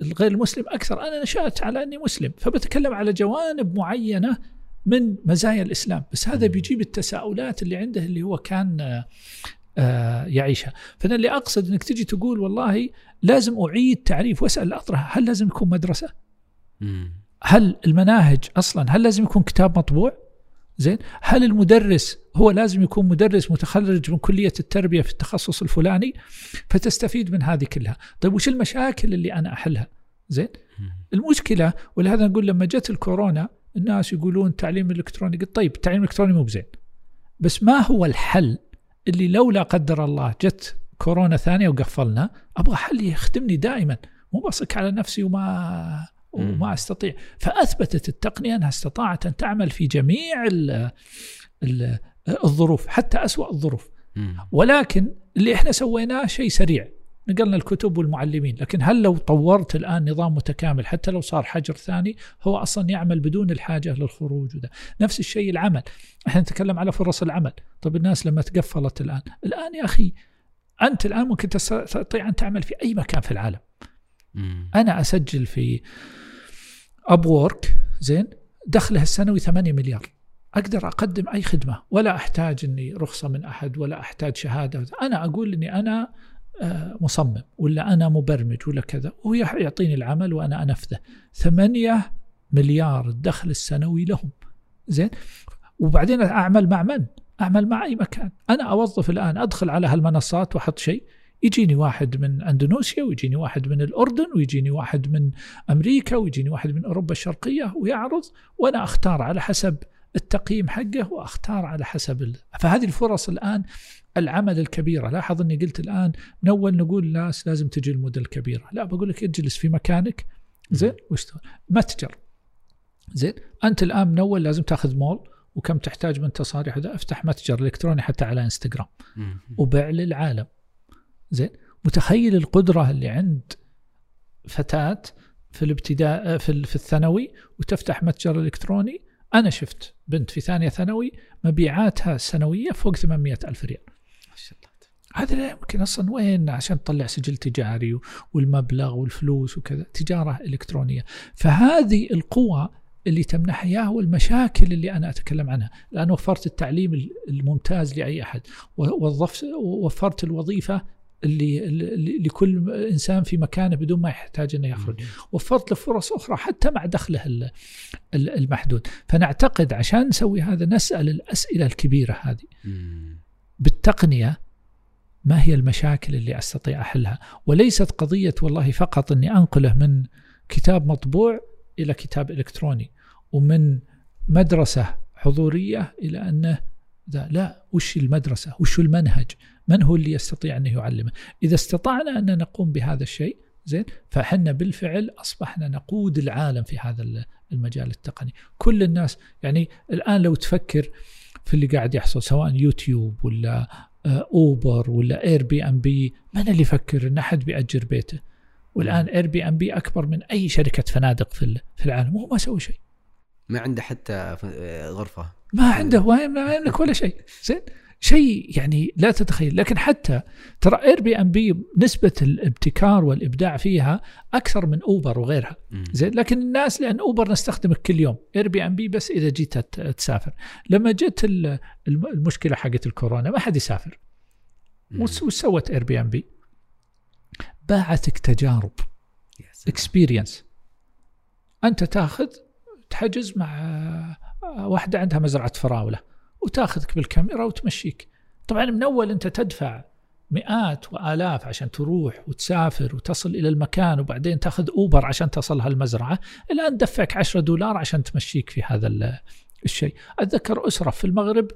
الغير المسلم أكثر. أنا نشأت على أني مسلم فبتكلم على جوانب معينة من مزايا الإسلام. بس هذا. بيجيب التساؤلات اللي عنده اللي هو كان آه، يعيشها. فأنا اللي أقصد إنك تجي تقول والله لازم أعيد تعريف وأسأل الاطرح هل لازم يكون مدرسة؟ مم. هل المناهج أصلا هل لازم يكون كتاب مطبوع؟ زين. هل المدرس هو لازم يكون مدرس متخرج من كلية التربية في التخصص الفلاني فتستفيد من هذه كلها؟ طيب وش المشاكل اللي أنا أحلها؟ زين. مم. المشكلة ولهذا نقول لما جت الكورونا الناس يقولون التعليم الالكتروني قلت طيب التعليم الالكتروني مو بزين. بس ما هو الحل اللي لو لا قدر الله جت كورونا ثانية وقفلنا أبغى حل يخدمني دائما مو بصك على نفسي وما وما أستطيع. فأثبتت التقنية أنها استطاعت أن تعمل في جميع ال ال الظروف حتى أسوأ الظروف. ولكن اللي إحنا سويناه شيء سريع. نقلنا الكتب والمعلمين لكن هل لو طورت الآن نظام متكامل حتى لو صار حجر ثاني هو أصلا يعمل بدون الحاجة للخروج وده نفس الشيء العمل. إحنا نتكلم على فرص العمل. طب الناس لما تقفلت الآن الآن يا أخي أنت الآن ممكن تستطيع أن تعمل في أي مكان في العالم. مم. أنا أسجل في أب وورك زين دخله السنوي 8 مليار. أقدر أقدم أي خدمة. ولا أحتاج إني رخصة من أحد ولا أحتاج شهادة. أنا أقول إني أنا آه، مصمم ولا أنا مبرمج ولا كذا. وهو يعطيني العمل وأنا أنفذه. ثمانية مليار الدخل السنوي لهم. زين؟ وبعدين أعمل مع من؟ أعمل مع اي مكان. أنا أوظف الآن أدخل على هالمنصات وأحط شيء. يجيني واحد من أندونيسيا ويجيني واحد من الأردن ويجيني واحد من أمريكا ويجيني واحد من أوروبا الشرقية ويعرض وأنا أختار على حسب التقييم حقه وأختار على حسب ال... فهذه الفرص الآن العمل الكبيرة. لاحظ أني قلت الآن من أول نقول الناس لازم تجي المدن الكبيرة. لا بقول لك اجلس في مكانك. زين واشتغل متجر زين أنت الآن من أول لازم تأخذ مول. وكم تحتاج من تصاريح افتح متجر إلكتروني حتى على إنستغرام. وبيع للعالم. زين. متخيل القدرة اللي عند فتاة في الابتداء في, في الثانوي وتفتح متجر إلكتروني. أنا شفت بنت في ثانية ثانوي مبيعاتها السنويه فوق 800 ألف ريال. هذا لا يمكن أصلا وين؟ عشان تطلع سجل تجاري والمبلغ والفلوس وكذا. تجارة إلكترونية. فهذه القوى اللي تمنح اياه والمشاكل اللي أنا أتكلم عنها، لأن وفرت التعليم الممتاز لأي أحد، ووظفت وفرت الوظيفة اللي لكل إنسان في مكانه بدون ما يحتاج إنه يخرج، وفرت له فرص أخرى حتى مع دخله المحدود، فنعتقد عشان نسوي هذا نسأل الأسئلة الكبيرة هذه. بالتقنية ما هي المشاكل اللي أستطيع أحلها؟ وليست قضية والله فقط إني أنقله من كتاب مطبوع إلى كتاب إلكتروني ومن مدرسة حضورية إلى أنه لا, لا وش المدرسة؟ وش المنهج؟ من هو اللي يستطيع انه يعلمه؟ إذا استطعنا أن نقوم بهذا الشيء زين فحنا بالفعل أصبحنا نقود العالم في هذا المجال التقني، كل الناس يعني الآن لو تفكر في اللي قاعد يحصل سواء يوتيوب ولا أوبر ولا Airbnb، من اللي يفكر إن أحد بيأجر بيته؟ والآن Airbnb أكبر من أي شركة فنادق في في العالم وهو ما سوى شيء. ما عنده حتى غرفة. ما عنده ما يملك ولا شيء. زين؟ شيء يعني لا تتخيل. لكن حتى ترى Airbnb نسبة الابتكار والإبداع فيها أكثر من اوبر وغيرها. زين؟ لكن الناس لأن اوبر نستخدمك كل يوم. Airbnb بس إذا جيت تسافر. لما جت المشكلة حقت الكورونا ما حد يسافر. وش سوت Airbnb باعتك تجارب. experience أنت تاخذ تحجز مع واحدة عندها مزرعة فراولة وتاخذك بالكاميرا وتمشيك. طبعا من أول أنت تدفع مئات وآلاف عشان تروح وتسافر وتصل إلى المكان وبعدين تاخذ اوبر عشان تصل هالمزرعة الان دفعك 10 دولار عشان تمشيك في هذا الشيء. أتذكر أسرة في المغرب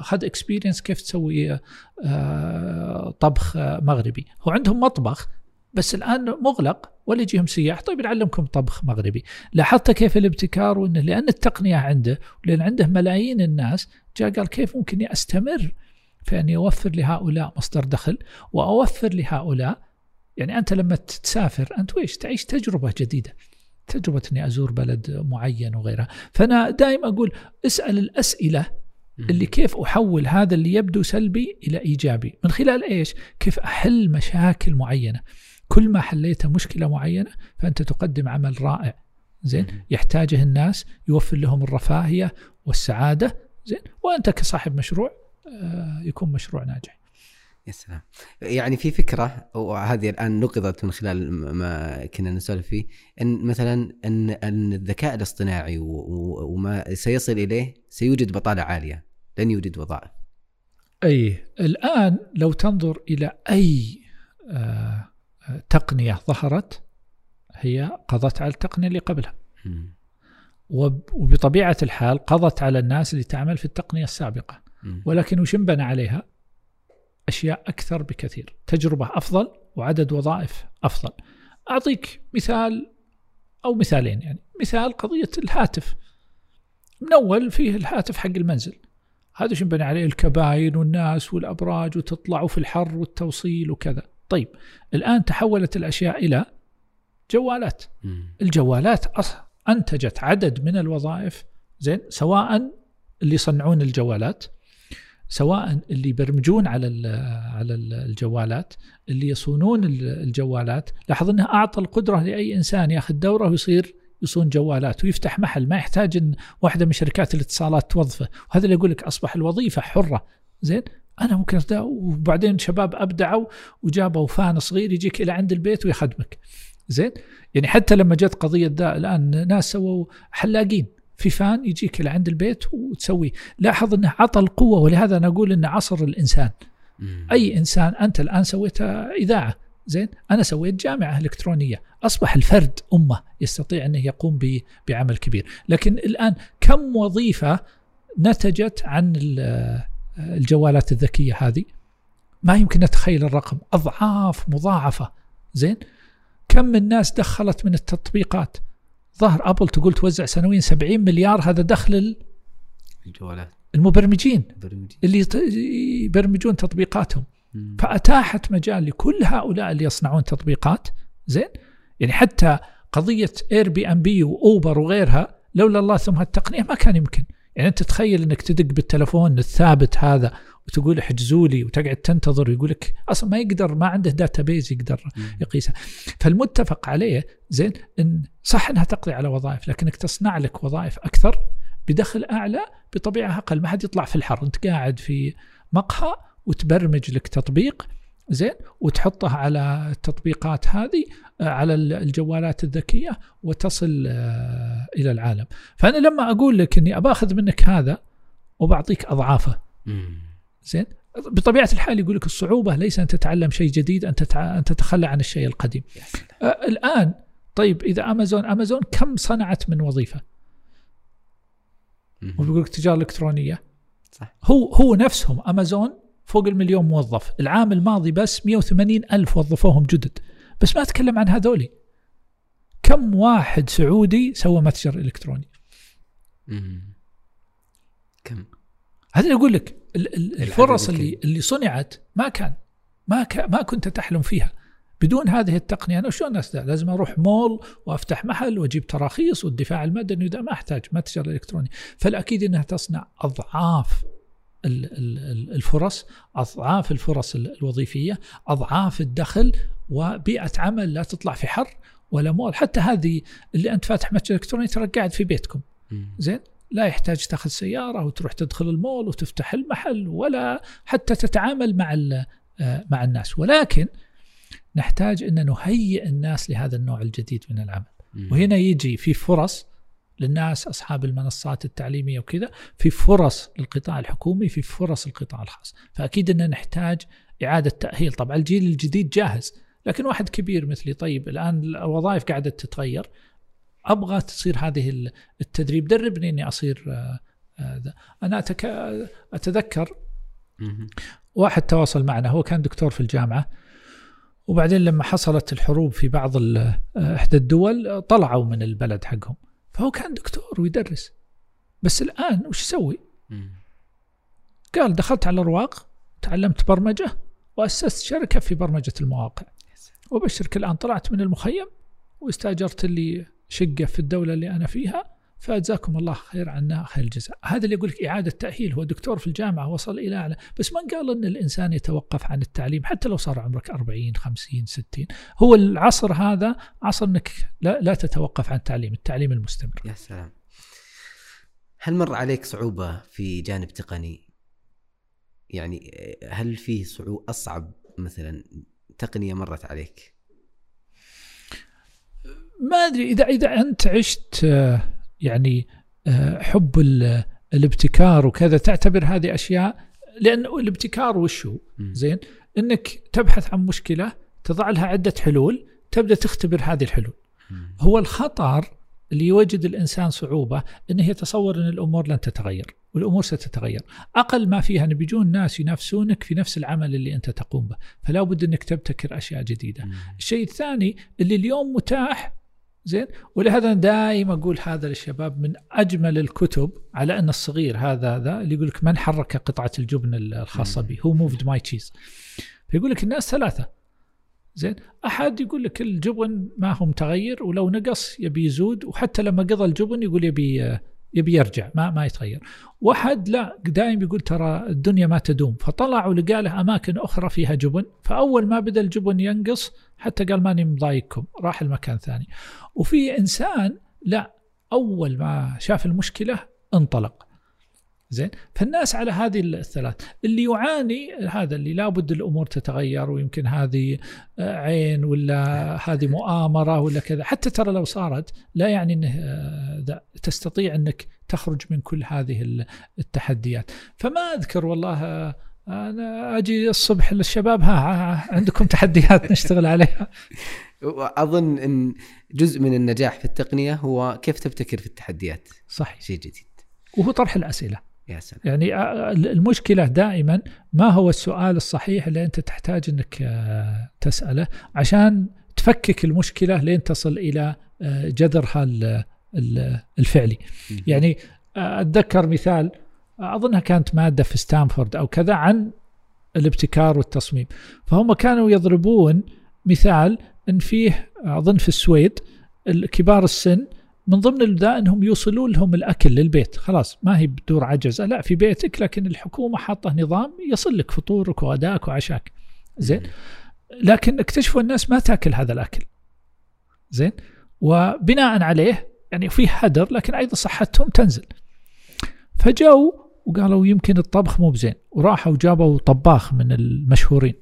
خذ آه، experience كيف تسوي آه، طبخ مغربي. هو عندهم مطبخ بس الآن مغلق ولا يجيهم سياح. طيب نعلمكم طبخ مغربي. لاحظت كيف الابتكار وإنه لأن التقنية عنده ولان عنده ملايين الناس جاء قال كيف ممكن أستمر في اني اوفر لهؤلاء مصدر دخل وأوفر لهؤلاء؟ يعني أنت لما تسافر أنت ويش؟ تعيش تجربة جديدة. تجربة أني أزور بلد معين وغيرها. فأنا دائما أقول اسأل الأسئلة اللي كيف أحول هذا اللي يبدو سلبي إلى إيجابي. من خلال إيش؟ كيف أحل مشاكل معينة. كل ما حليت مشكلة معينة فأنت تقدم عمل رائع. زين؟ يحتاجه الناس يوفر لهم الرفاهية والسعادة. زين؟ وأنت كصاحب مشروع آه، يكون مشروع ناجح. يا سلام. يعني في فكرة وهذه الآن نقضت من خلال ما كنا نسولف فيه إن مثلا إن ان الذكاء الاصطناعي وما سيصل إليه سيوجد بطالة عالية لن يوجد وظائف. أي الآن لو تنظر إلى أي آه تقنية ظهرت هي قضت على التقنية اللي قبلها. وبطبيعة الحال قضت على الناس اللي تعمل في التقنية السابقة. ولكن وش انبنى عليها؟ أشياء أكثر بكثير. تجربة أفضل وعدد وظائف أفضل. أعطيك مثال أو مثالين يعني. مثال قضية الهاتف. من أول فيه الهاتف حق المنزل. هذا شو بني عليه؟ الكباين والناس والأبراج وتطلعوا في الحر والتوصيل وكذا. طيب الآن تحولت الأشياء إلى جوالات. الجوالات أنتجت عدد من الوظائف زين سواء اللي يصنعون الجوالات سواء اللي يبرمجون على على الجوالات اللي يصونون الجوالات. لاحظ إنه أعطى القدرة لأي إنسان ياخذ دورة ويصير يصون جوالات ويفتح محل. ما يحتاج إن واحدة من شركات الاتصالات توظفه. وهذا اللي يقول لك أصبح الوظيفة حرة. زين؟ أنا ممكن وبعدين شباب أبدعوا وجابوا فان صغير يجيك إلى عند البيت ويخدمك. زين؟ يعني حتى لما جت قضية ذا الآن ناس سووا حلاقين. في فان يجيك لعند البيت وتسوي. لاحظ إنه عطى القوة ولهذا أنا أقول انه عصر الإنسان. مم. أي إنسان أنت الآن سويت إذاعة زين؟ أنا سويت جامعة إلكترونية. أصبح الفرد أمة يستطيع إنه يقوم بعمل كبير. لكن الآن كم وظيفة نتجت عن ال- الجوالات الذكية هذه؟ ما يمكن نتخيل الرقم. أضعاف مضاعفة. زين؟ كم من الناس دخلت من التطبيقات؟ ظهر أبل تقول توزع سنويا 70 مليار هذا دخل ال- الجوالات. المبرمجين. برمجي اللي يبرمجون تطبيقاتهم. مم. فأتاحت مجال لكل هؤلاء اللي يصنعون تطبيقات. زين؟ يعني حتى قضية Airbnb و Uber وغيرها لولا الله ثم هالتقنية ما كان يمكن. يعني أنت تخيل إنك تدق بالتلفون الثابت هذا وتقول احجزوا لي وتقعد تنتظر ويقول لك أصلا ما يقدر ما عنده database يقدر. يقيسها فالمتفق عليه زين إن صح إنها تقضي على وظائف لكنك تصنع لك وظائف أكثر بدخل أعلى بطبيعة أقل ما حد يطلع في الحر أنت قاعد في مقهى وتبرمج لك تطبيق زين وتحطه على التطبيقات هذه آه، على ال- الجوالات الذكية وتصل آه، إلى العالم فأنا لما أقول لك إني أباخذ منك هذا وبعطيك أضعافه. زين بطبيعة الحال يقول لك الصعوبة ليس أن تتعلم شيء جديد أن. أن تتخلى عن الشيء القديم. آه، الآن طيب إذا أمازون أمازون كم صنعت من وظيفة. وبيقول لك تجارة إلكترونية صح هو هو نفسهم أمازون فوق المليون موظف. العام الماضي بس 180 ألف وظفوهم جدد. بس ما أتكلم عن هذولي. كم واحد سعودي سوى متجر إلكتروني؟ مم. كم؟ هذا أقول لك. ال- ال- الفرص اللي اللي صنعت ما كان. ما كان ما كنت تحلم فيها. بدون هذه التقنية أنا شلون استطيع؟ لازم أروح مول وأفتح محل وأجيب تراخيص والدفاع المدني وده ما أحتاج متجر إلكتروني. فالأكيد إنها تصنع أضعاف الفرص أضعاف الفرص ال- الوظيفية أضعاف الدخل وبيئة عمل لا تطلع في حر ولا مول حتى هذه اللي أنت فاتح متجر إلكتروني ترى قاعد في بيتكم. زين؟ لا يحتاج تاخذ سيارة وتروح تدخل المول وتفتح المحل ولا حتى تتعامل مع آه، مع الناس. ولكن نحتاج إن نهيئ الناس لهذا النوع الجديد من العمل. وهنا يجي في فرص للناس أصحاب المنصات التعليمية وكذا في فرص للقطاع الحكومي في فرص القطاع الخاص. فأكيد ان نحتاج إعادة تأهيل. طبعا الجيل الجديد جاهز لكن واحد كبير مثلي. طيب الآن الوظائف قاعدة تتغير. أبغى تصير هذه ال- التدريب. دربني إني أصير آه، آه،. أنا أتك... أتذكر. واحد تواصل معنا. هو كان دكتور في الجامعة. وبعدين لما حصلت الحروب في بعض ال- آه، إحدى الدول طلعوا من البلد حقهم. فهو كان دكتور ويدرس بس الآن وش يسوي؟ قال دخلت على الارواق تعلمت برمجة وأسست شركة في برمجة المواقع. وبشرك الآن طلعت من المخيم واستأجرت لي شقة في الدولة اللي أنا فيها فجزاكم الله خير عنا خير الجزاء. هذا اللي يقول لك إعادة تأهيل هو دكتور في الجامعة وصل إلى أعلى. بس من قال إن الإنسان يتوقف عن التعليم حتى لو صار عمرك 40 50 60 هو العصر هذا عصر إنك لا, لا تتوقف عن التعليم التعليم المستمر. يا سلام. هل مر عليك صعوبة في جانب تقني؟ يعني هل في صعوبة أصعب مثلا تقنية مرت عليك؟ ما أدري إذا إذا أنت عشت يعني آه، حب ال- الابتكار وكذا تعتبر هذه أشياء لأن الابتكار وش هو؟ زين إنك تبحث عن مشكلة تضع لها عدة حلول تبدأ تختبر هذه الحلول. هو الخطر اللي يوجد الإنسان صعوبة إنه يتصور إن الأمور لن تتغير والأمور ستتغير أقل ما فيها أن بيجون ناس ينافسونك في نفس العمل اللي أنت تقوم به فلا بد إنك تبتكر أشياء جديدة. الشيء الثاني اللي اليوم متاح زين. ولهذا دائما أقول هذا للشباب من أجمل الكتب على أن الصغير هذا ذا اللي يقول لك من حرك قطعة الجبن الخاصة. به Who Moved My Cheese فيقول لك الناس ثلاثة. زين. أحد يقول لك الجبن ما هو متغير ولو نقص يبي يزود وحتى لما قضى الجبن يقول يبي يبي يرجع ما ما يتغير. واحد لا دائما يقول ترى الدنيا ما تدوم. فطلع ولقى له أماكن أخرى فيها جبن فأول ما بدا الجبن ينقص حتى قال ماني مضايقكم راح المكان ثاني. وفي إنسان لا أول ما شاف المشكلة انطلق. زين؟ فالناس على هذه الثلاث. اللي يعاني هذا اللي لابد الأمور تتغير ويمكن هذه آه، عين ولا هذه مؤامرة ولا كذا. حتى ترى لو صارت لا يعني إنه آه، تستطيع إنك تخرج من كل هذه ال- التحديات. فما أذكر والله آه، أنا أجي الصبح للشباب ها, ها عندكم تحديات نشتغل عليها؟ اظن إن جزء من النجاح في التقنية هو كيف تبتكر في التحديات. صحيح. شيء جديد. وهو طرح الأسئلة. يا سلام. يعني المشكلة دائما ما هو السؤال الصحيح اللي أنت تحتاج إنك آه، تسأله عشان تفكك المشكلة لين تصل إلى آه، جذرها ال- ال- الفعلي. يعني أتذكر مثال اظنها كانت مادة في ستانفورد أو كذا عن الابتكار والتصميم. فهم كانوا يضربون مثال إن فيه أظن في السويد كبار السن من ضمن البداء أنهم يوصلون لهم الأكل للبيت. خلاص ما هي بدور عجزه لا في بيتك لكن الحكومة حاطة نظام يصل لك فطورك وغداك وعشاك. زين. لكن اكتشفوا الناس ما تاكل هذا الأكل. زين. وبناء عليه يعني في هدر لكن أيضا صحتهم تنزل. فجو وقالوا يمكن الطبخ مو بزين. وراحوا جابوا طباخ من المشهورين.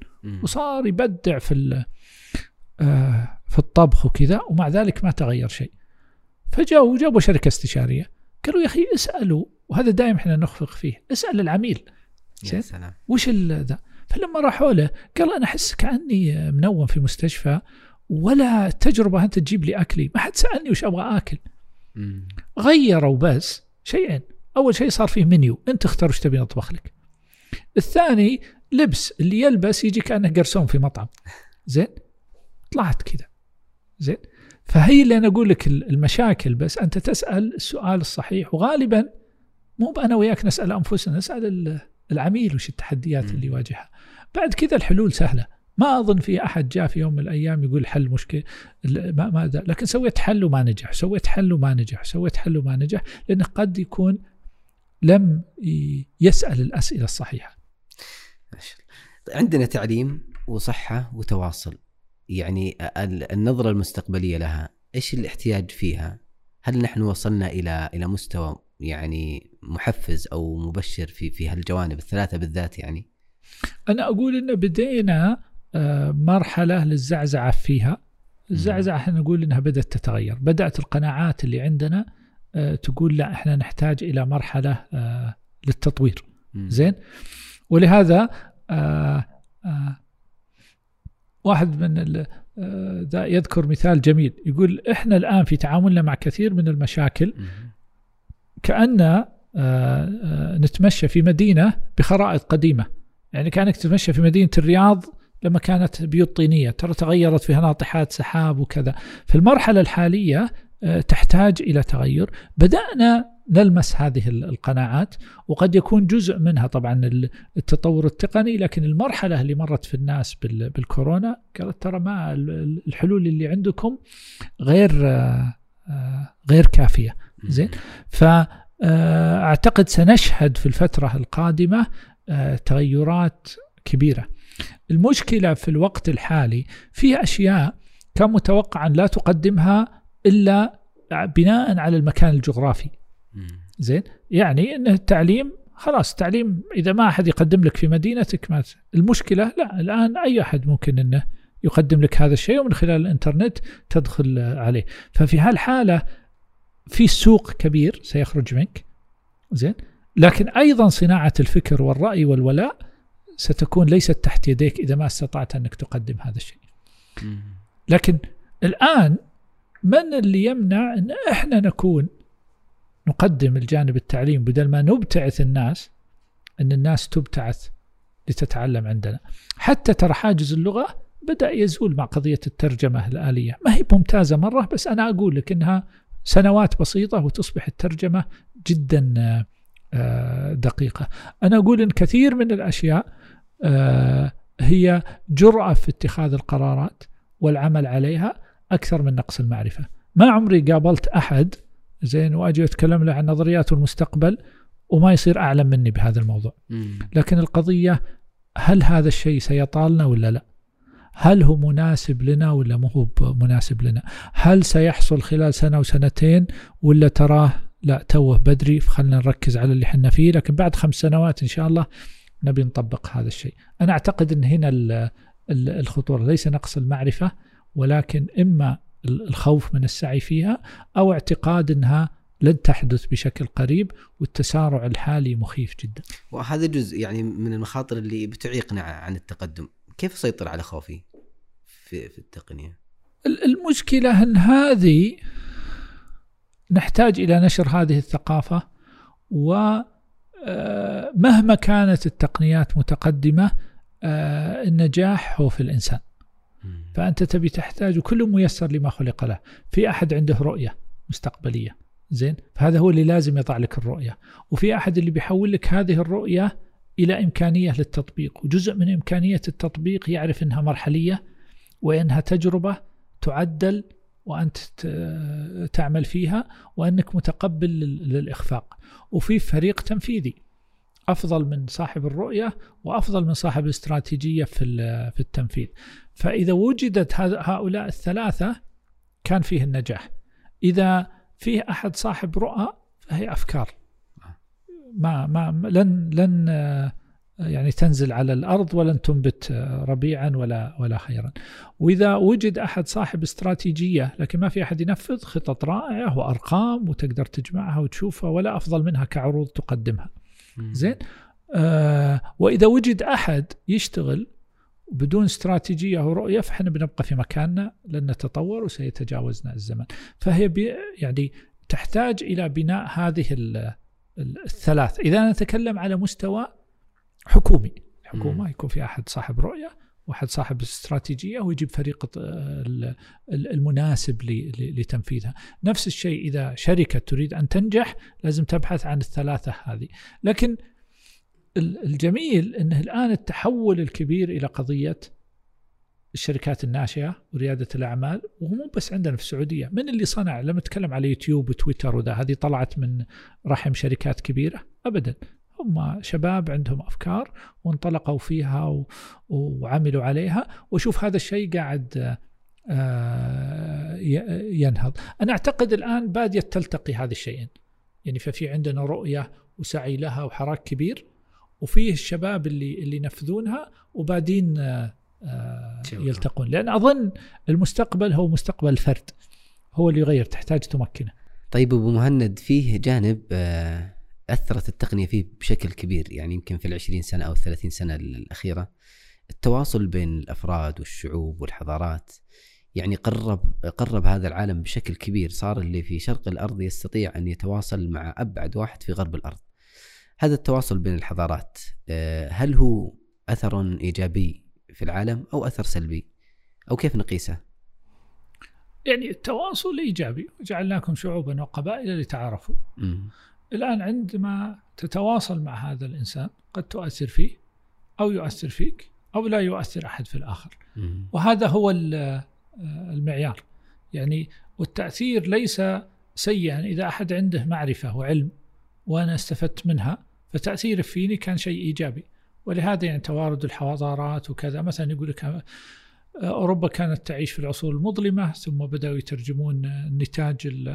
وصار يبدع في آه، في الطبخ وكذا ومع ذلك ما تغير شيء. فجاوا جابوا شركة استشارية. قالوا يا أخي اسألوا وهذا دائما إحنا نخفق فيه اسأل العميل. يا. سلام. وش ذا؟ فلما راحوا له قال أنا احس كاني منوم في مستشفى ولا تجربة أنت تجيب لي أكلي. ما حد سألني وش أبغى آكل. مم. غيروا بس شيئين. أول شيء صار فيه منيو. أنت اختار وش تبي نطبخ لك. الثاني لبس. اللي يلبس يجي كانه قرصون في مطعم. زين؟ طلعت كذا. زين؟ فهي اللي أنا أقول لك المشاكل بس أنت تسأل السؤال الصحيح وغالبا مو أنا وياك نسأل أنفسنا نسأل ال- العميل وش التحديات. اللي يواجهها بعد كذا الحلول سهلة ما أظن في أحد جاء في يوم من الأيام يقول حل مشكلة ما ما ذا. لكن سويت حل وما نجح سويت حل وما نجح سويت حل وما نجح لأنه قد يكون لم يسأل الأسئلة الصحيحة. عندنا تعليم وصحة وتواصل يعني ال- النظرة المستقبلية لها إيش الاحتياج فيها؟ هل نحن وصلنا إلى إلى مستوى يعني محفز أو مبشر في في هالجوانب الثلاثة بالذات يعني؟ أنا أقول إن بدينا آه، مرحلة للزعزعة فيها الزعزعة إحنا نقول إنها بدأت تتغير بدأت القناعات اللي عندنا آه، تقول لا إحنا نحتاج إلى مرحلة آه، للتطوير. زين ولهذا آه آه واحد من آه، ذا يذكر مثال جميل. يقول إحنا الآن في تعاملنا مع كثير من المشاكل. كأن آه، آه، نتمشى في مدينة بخرائط قديمة. يعني كأنك تتمشى في مدينة الرياض لما كانت بيوت طينية ترى تغيرت فيها ناطحات سحاب وكذا. الحالية آه، تحتاج إلى تغير. بدأنا نلمس هذه ال- القناعات وقد يكون جزء منها طبعا ال- التطور التقني لكن المرحلة اللي مرت في الناس بال- بالكورونا قالت ترى ما ال- ال- الحلول اللي عندكم غير آه، آه، غير كافية. زين؟ فأعتقد سنشهد في الفترة القادمة آه، تغيرات كبيرة. المشكلة في الوقت الحالي في أشياء كان متوقعا لا تقدمها إلا بناء على المكان الجغرافي. زين؟ يعني إن التعليم خلاص التعليم إذا ما أحد يقدم لك في مدينتك ما المشكلة لا الآن أي أحد ممكن إنه يقدم لك هذا الشيء ومن خلال الإنترنت تدخل عليه. ففي هالحالة في سوق كبير سيخرج منك زين؟ لكن أيضا صناعة الفكر والرأي والولاء ستكون ليست تحت يديك إذا ما استطعت أنك تقدم هذا الشيء. لكن الآن من اللي يمنع أن إحنا نكون نقدم الجانب التعليم بدل ما نبتعث الناس أن الناس تبتعث لتتعلم عندنا. حتى ترى حاجز اللغة بدأ يزول مع قضية الترجمة الآلية. ما هي ممتازة مرة بس أنا أقول لك أنها سنوات بسيطة وتصبح الترجمة جدا آه، دقيقة. أنا أقول أن كثير من الأشياء آه، هي جرأة في اتخاذ القرارات والعمل عليها أكثر من نقص المعرفة. ما عمري قابلت أحد زين وأجي أتكلم له عن نظريات المستقبل وما يصير أعلم مني بهذا الموضوع. مم. لكن القضية هل هذا الشيء سيطالنا ولا لا؟ هل هو مناسب لنا ولا مو هو مناسب لنا؟ هل سيحصل خلال سنة وسنتين ولا تراه لا توه بدري فخلنا نركز على اللي حنا فيه لكن بعد خمس سنوات إن شاء الله نبي نطبق هذا الشيء. أنا أعتقد إن هنا ال- ال- الخطورة ليس نقص المعرفة ولكن إما الخوف من السعي فيها أو اعتقاد إنها لن تحدث بشكل قريب والتسارع الحالي مخيف جدا. وهذا جزء يعني من المخاطر اللي بتعيقنا عن التقدم. كيف اسيطر على خوفي في, في التقنية؟ المشكلة ان هذه نحتاج إلى نشر هذه الثقافة ومهما آه، كانت التقنيات متقدمة آه، النجاح هو في الإنسان. فأنت تبي تحتاج وكل ميسر لما خلق له. في أحد عنده رؤية مستقبلية. زين؟ فهذا هو اللي لازم يضع لك الرؤية. وفي أحد اللي بيحول لك هذه الرؤية إلى إمكانية للتطبيق. وجزء من إمكانية التطبيق يعرف إنها مرحلية وإنها تجربة تعدل وأنت تعمل فيها وأنك متقبل للإخفاق. وفي فريق تنفيذي. أفضل من صاحب الرؤية وأفضل من صاحب الاستراتيجية في في التنفيذ فإذا وجدت هؤلاء الثلاثة كان فيه النجاح إذا فيه أحد صاحب رؤى فهي أفكار ما ما لن لن يعني تنزل على الأرض ولن تنبت ربيعا ولا ولا خيرا. وإذا وجد أحد صاحب استراتيجية لكن ما في أحد ينفذ خطط رائعة وأرقام وتقدر تجمعها وتشوفها ولا أفضل منها كعروض تقدمها. زين؟ آه وإذا وجد أحد يشتغل بدون استراتيجية ورؤيه فإحنا بنبقى في مكاننا لن نتطور وسيتجاوزنا الزمن. فهي يعني تحتاج إلى بناء هذه الثلاث، إذا نتكلم على مستوى حكومي الحكومة يكون في أحد صاحب رؤية واحد صاحب استراتيجية ويجيب فريق المناسب لتنفيذها. نفس الشيء إذا شركة تريد أن تنجح لازم تبحث عن الثلاثة هذه. لكن الجميل أنه الآن التحول الكبير إلى قضية الشركات الناشئة وريادة الأعمال ومو بس عندنا في السعودية من اللي صنع؟ لما نتكلم على يوتيوب وتويتر وذا هذه طلعت من رحم شركات كبيرة أبدا. هم شباب عندهم أفكار وانطلقوا فيها وعملوا عليها. وشوف هذا الشيء قاعد آه، ينهض. أنا أعتقد الآن باديه تلتقي هذه الشيئين يعني ففي عندنا رؤية وسعي لها وحراك كبير وفيه الشباب اللي اللي ينفذونها وبادين آه، يلتقون. لأن أظن المستقبل هو مستقبل الفرد هو اللي يغير تحتاج تمكنه. طيب أبو مهند فيه جانب آه، أثرت التقنية فيه بشكل كبير يعني يمكن في العشرين سنة أو الثلاثين سنة الأخيرة التواصل بين الأفراد والشعوب والحضارات يعني قرب قرب هذا العالم بشكل كبير. صار اللي في شرق الأرض يستطيع أن يتواصل مع أبعد واحد في غرب الأرض. هذا التواصل بين الحضارات آه، هل هو أثر إيجابي في العالم أو أثر سلبي؟ أو كيف نقيسه؟ يعني التواصل إيجابي وجعلناكم شعوبا وقبائل لتعارفوا. الآن عندما تتواصل مع هذا الإنسان قد تؤثر فيه أو يؤثر فيك أو لا يؤثر أحد في الآخر. وهذا هو المعيار. يعني والتأثير ليس سيئا. إذا أحد عنده معرفة وعلم وأنا استفدت منها فتأثيره فيني كان شيء إيجابي. ولهذا يعني توارد الحضارات وكذا. مثلا يقول لك أوروبا كانت تعيش في العصور المظلمة ثم بدأوا يترجمون النتاج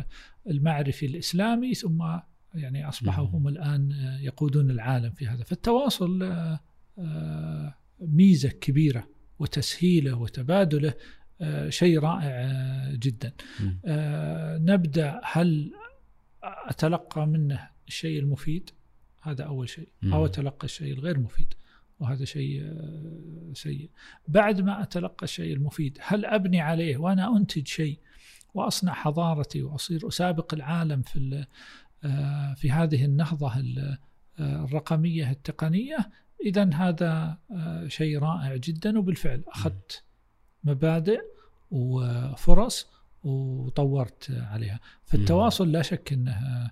المعرفي الإسلامي ثم يعني أصبحوا هم الآن يقودون العالم في هذا. فالتواصل آه، آه، ميزة كبيرة وتسهيله وتبادله آه، شيء رائع جدا. نبدأ هل أتلقى منه الشيء المفيد؟ هذا أول شيء. أو أتلقى الشيء الغير مفيد؟ وهذا شيء سيء. بعد ما أتلقى الشيء المفيد هل أبني عليه وأنا أنتج شيء وأصنع حضارتي وأصير أسابق العالم في في هذه النهضة آه، الرقمية التقنية. إذا هذا آه، شيء رائع جدا. وبالفعل أخذت مبادئ وفرص وطورت عليها. فالتواصل لا شك أنه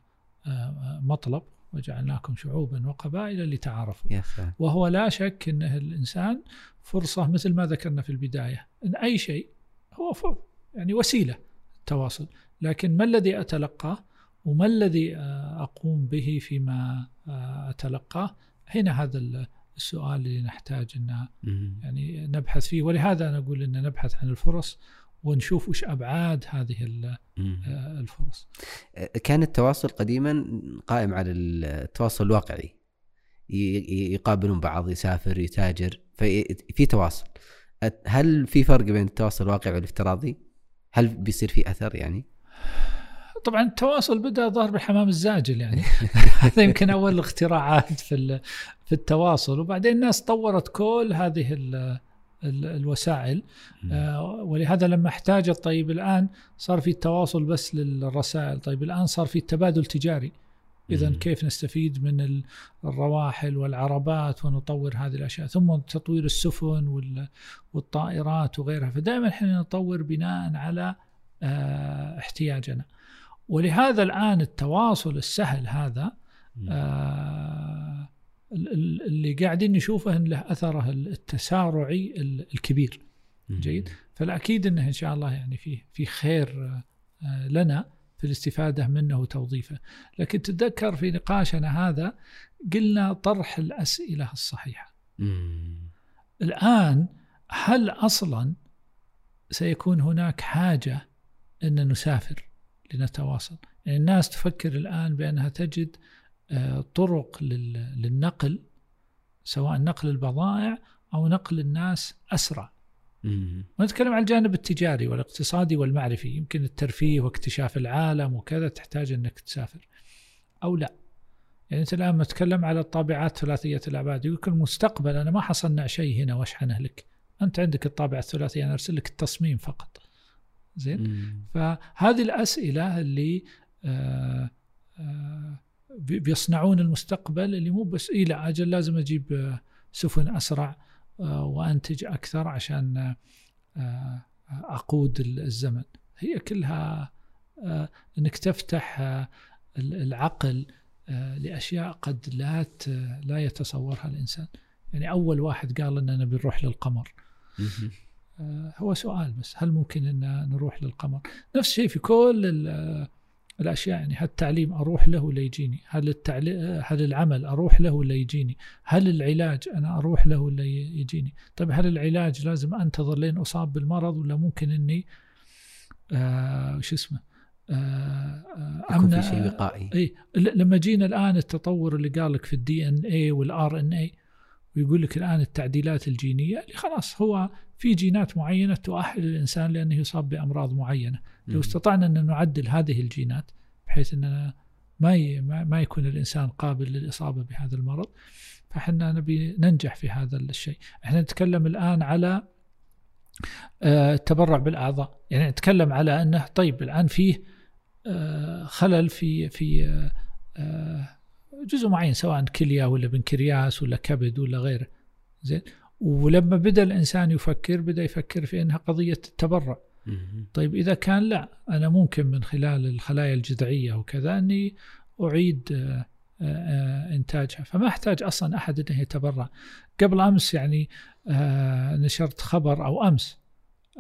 مطلب. وجعلناكم شعوبا وقبائل لتعارفوا وهو لا شك أنه الإنسان فرصة مثل ما ذكرنا في البداية أن أي شيء هو يعني وسيلة التواصل. لكن ما الذي أتلقاه؟ وما الذي آه، أقوم به فيما آه، أتلقاه؟ هنا هذا السؤال اللي نحتاج أن يعني نبحث فيه؟ ولهذا نقول أن نبحث عن الفرص ونشوف وش أبعاد هذه آه، الفرص. كان التواصل قديما قائم على التواصل الواقعي. يقابلون بعض يسافر يتاجر في تواصل. هل في فرق بين التواصل الواقعي والافتراضي؟ هل بيصير في أثر يعني؟ طبعا التواصل بدأ ظهر بالحمام الزاجل يعني. هذا يمكن أول الاختراعات في في التواصل. وبعدين الناس طورت كل هذه ال- ال- الوسائل. آه، ولهذا لما احتاجت طيب الآن صار في التواصل بس للرسائل طيب الآن صار في تبادل تجاري. اذا. كيف نستفيد من ال- الرواحل والعربات ونطور هذه الأشياء؟ ثم تطوير السفن وال- والطائرات وغيرها. فدائما إحنا نطور بناء على آه، احتياجنا. ولهذا الآن التواصل السهل هذا آه، ال- ال- اللي قاعدين نشوفه إن له أثره التسارعي ال- الكبير. جيد؟ فالأكيد إنه إن شاء الله يعني في في خير آه، لنا في الاستفادة منه وتوظيفه. لكن تتذكر في نقاشنا هذا قلنا طرح الأسئلة الصحيحة. مم. الآن هل أصلا سيكون هناك حاجة إن نسافر؟ لنتواصل. يعني الناس تفكر الآن بأنها تجد آه، طرق لل- للنقل سواء نقل البضائع أو نقل الناس أسرع. مم. ونتكلم عن الجانب التجاري والاقتصادي والمعرفي. يمكن الترفيه واكتشاف العالم وكذا تحتاج أنك تسافر أو لا. يعني أنت الآن نتكلم على الطابعات ثلاثية الأبعاد. يقول المستقبل أنا ما حصلنا شيء هنا واشحنه لك. أنت عندك الطابعه الثلاثيه أنا أرسل لك التصميم فقط. زين. فهذه الأسئلة اللي آه، آه، بي- بيصنعون المستقبل اللي مو بس إيه لا أجل لازم أجيب آه، سفن أسرع وأنتج أكثر عشان أقود ال- الزمن. هي كلها إنك تفتح ال- العقل لأشياء قد لا لا يتصورها الإنسان. يعني أول واحد قال إننا بنروح للقمر. هو سؤال بس هل ممكن إن نروح للقمر؟ نفس الشيء في كل ال- آه، الأشياء يعني هل التعليم أروح له ولا يجيني؟ هل التعلي... هل العمل أروح له ولا يجيني؟ هل العلاج أنا أروح له ولا يجيني؟ طيب هل العلاج لازم أنتظر لين أصاب بالمرض ولا ممكن إني آه شو اسمه؟ آه آه يكون في شيء وقائي إي لما جينا الآن التطور اللي قال لك في ال DNA وال RNA ويقول لك الآن التعديلات الجينية اللي خلاص هو في جينات معينة تؤهل الإنسان لأنه يصاب بأمراض معينة، لو. استطعنا أن نعدل هذه الجينات بحيث أننا ما ما يكون الإنسان قابل للإصابة بهذا المرض فإحنا نبي ننجح في هذا الشيء، إحنا نتكلم الآن على آه، التبرع بالأعضاء، يعني نتكلم على أنه طيب الآن فيه آه، خلل في في آه، جزء معين سواء كلية ولا بنكرياس ولا كبد ولا غيره. زين؟ ولما بدأ الإنسان يفكر بدأ يفكر في أنها قضية التبرع. طيب إذا كان لا أنا ممكن من خلال الخلايا الجذعية وكذا أني أعيد آه، آه، إنتاجها فما أحتاج أصلا أحد إنه يتبرع قبل أمس يعني آه، نشرت خبر أو أمس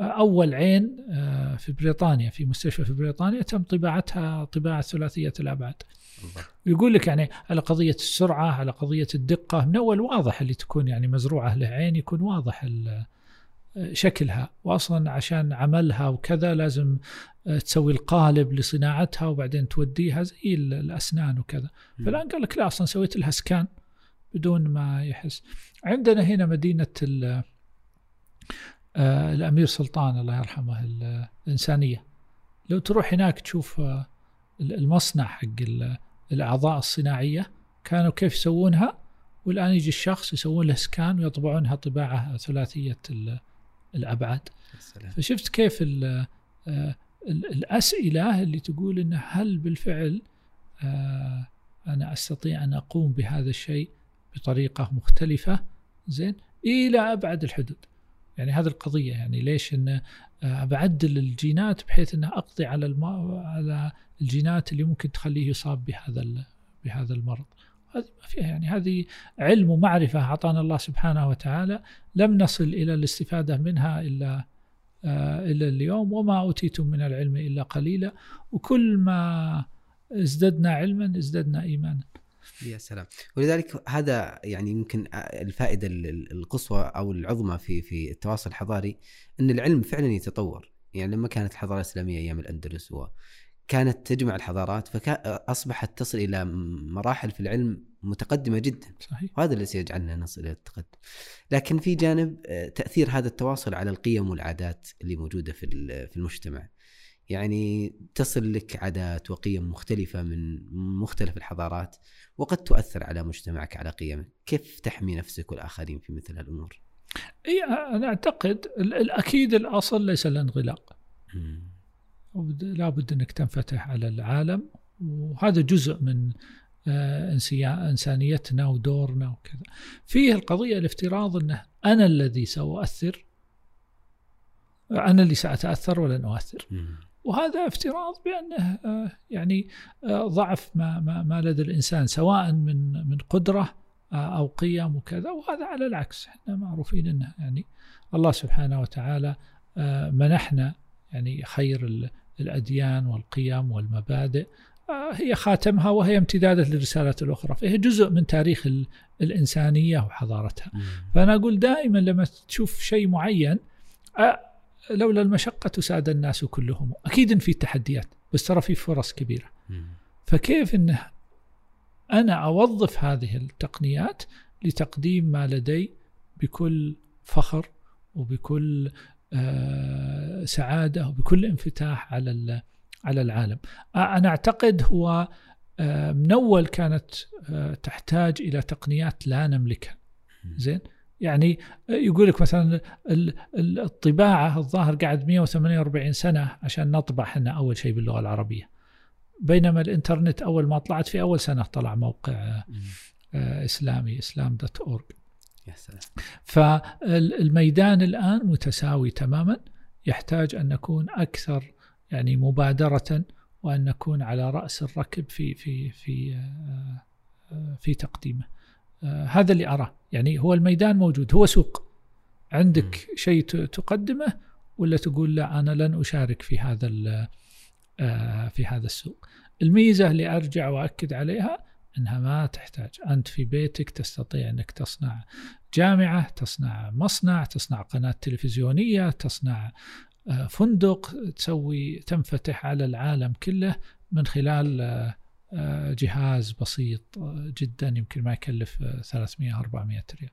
أول عين في بريطانيا في مستشفى في بريطانيا تم طباعتها طباعة ثلاثية الأبعاد. ويقول لك يعني على قضية السرعة على قضية الدقة من أول واضح اللي تكون يعني مزروعة له عين يكون واضح شكلها. وأصلا عشان عملها وكذا لازم تسوي القالب لصناعتها وبعدين توديها زي ال- الأسنان وكذا. مم. فالآن قال لك لا أصلا سويت لها سكان بدون ما يحس. عندنا هنا مدينة ال- آه، الأمير سلطان الله يرحمه ال- الإنسانية. لو تروح هناك تشوف آه، المصنع حق ال- الأعضاء الصناعية كانوا كيف يسوونها والآن يجي الشخص يسوون له سكان ويطبعونها طباعة ثلاثية ال- الأبعاد. يا سلام. فشفت كيف ال آه، ال- الأسئلة اللي تقول إن هل بالفعل آه، أنا أستطيع أن أقوم بهذا الشيء بطريقة مختلفة؟ زين إلى أبعد الحدود. يعني هذه القضية يعني ليش آه، بعدل الجينات بحيث أن أقضي على الم... على الجينات اللي ممكن تخليه يصاب بهذا ال... بهذا المرض. هذه ما فيها يعني هذه علم ومعرفة أعطانا الله سبحانه وتعالى. لم نصل إلى الاستفادة منها إلا آه، إلا اليوم وما أوتيتم من العلم إلا قليلا. وكل ما ازددنا علما ازددنا إيمانا. يا سلام ولذلك هذا يعني يمكن الفائدة ال- ال- القصوى أو العظمى في في التواصل الحضاري إن العلم فعلا يتطور يعني لما كانت الحضارة الإسلامية أيام الأندلس وكانت تجمع الحضارات فاصبحت تصل إلى مراحل في العلم متقدمة جدا صحيح وهذا الذي سيجعلنا نصل إلى التقدم. لكن في جانب تأثير هذا التواصل على القيم والعادات اللي موجودة في في المجتمع. يعني تصل لك عادات وقيم مختلفة من مختلف الحضارات وقد تؤثر على مجتمعك على قيمك. كيف تحمي نفسك والآخرين في مثل هالأمور إي أنا أعتقد ال- الأكيد الأصل ليس الانغلاق. لابد أنك تنفتح على العالم وهذا جزء من آه، إنسانيتنا ودورنا وكذا. فيه القضية الافتراض أنه أنا الذي سأؤثر أنا اللي سأتأثر ولن أؤثر. وهذا افتراض بأنه آه، يعني آه، ضعف ما ما ما لدى الإنسان سواء من من قدرة آه، أو قيم وكذا وهذا على العكس إحنا معروفين إنه يعني الله سبحانه وتعالى منحنا يعني خير ال- الأديان والقيم والمبادئ هي خاتمها وهي امتدادات للرسالات الأخرى فهي جزء من تاريخ ال- الإنسانية وحضارتها. فأنا أقول دائما لما تشوف شيء معين لولا المشقة ساد الناس كلهم. أكيد في تحديات بس ترى في فرص كبيرة. فكيف أنه أنا أوظف هذه التقنيات لتقديم ما لدي بكل فخر وبكل آه، سعادة وبكل انفتاح على على العالم. أنا أعتقد هو آه، من أول كانت آه، تحتاج إلى تقنيات لا نملكها. زين؟ يعني يقول لك مثلا ال- ال- الطباعة الظاهر قعد 148 سنة عشان نطبع إحنا أول شيء باللغة العربية. بينما الإنترنت أول ما طلعت في أول سنة طلع موقع آه، آه، إسلامي إسلام دوت اورج يا سلام. فالميدان الآن متساوي تماما. يحتاج أن نكون أكثر يعني مبادرة وأن نكون على رأس الركب في في في آه، في تقديمه. هذا اللي أراه. يعني هو الميدان موجود هو سوق. عندك شيء تقدمه ولا تقول لا أنا لن أشارك في هذا آه، في هذا السوق. الميزة اللي أرجع وأكد عليها إنها ما تحتاج. أنت في بيتك تستطيع إنك تصنع جامعة تصنع مصنع تصنع قناة تلفزيونية تصنع آه، فندق تسوي تنفتح على العالم كله من خلال آه، آه، جهاز بسيط آه، جدا يمكن ما يكلف آه، 300 400 ريال.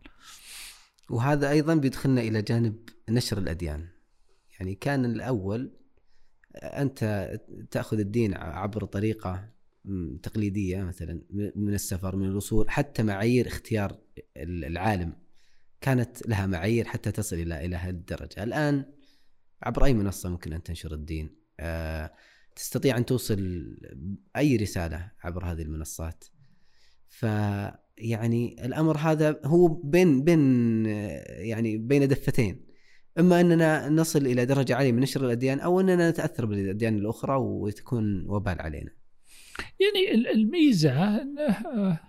وهذا أيضا بيدخلنا إلى جانب نشر الأديان. يعني كان الأول أنت تأخذ الدين عبر طريقة تقليدية مثلا من السفر من الوصول حتى معايير اختيار ال- العالم. كانت لها معايير حتى تصل إلى إلى هذه الدرجة. الآن عبر أي منصة ممكن أن تنشر الدين؟ آه، تستطيع أن توصل أي رسالة عبر هذه المنصات. ف يعني الأمر هذا هو بين بين يعني بين دفتين. إما أننا نصل إلى درجة عالية من نشر الأديان أو أننا نتأثر بالأديان الأخرى وتكون وبال علينا. يعني ال- الميزة إنه آه،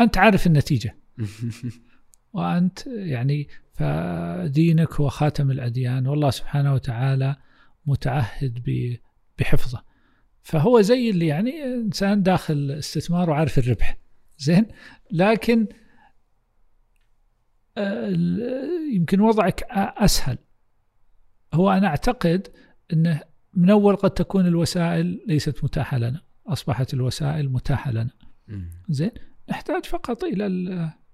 أنت عارف النتيجة. وأنت يعني فدينك هو خاتم الأديان والله سبحانه وتعالى متعهد بحفظه. فهو زي اللي يعني إنسان داخل استثمار وعارف الربح. زين؟ لكن آه، يمكن وضعك أسهل. هو أنا أعتقد إنه من أول قد تكون الوسائل ليست متاحة لنا. أصبحت الوسائل متاحة لنا. زين؟ نحتاج فقط إلى ال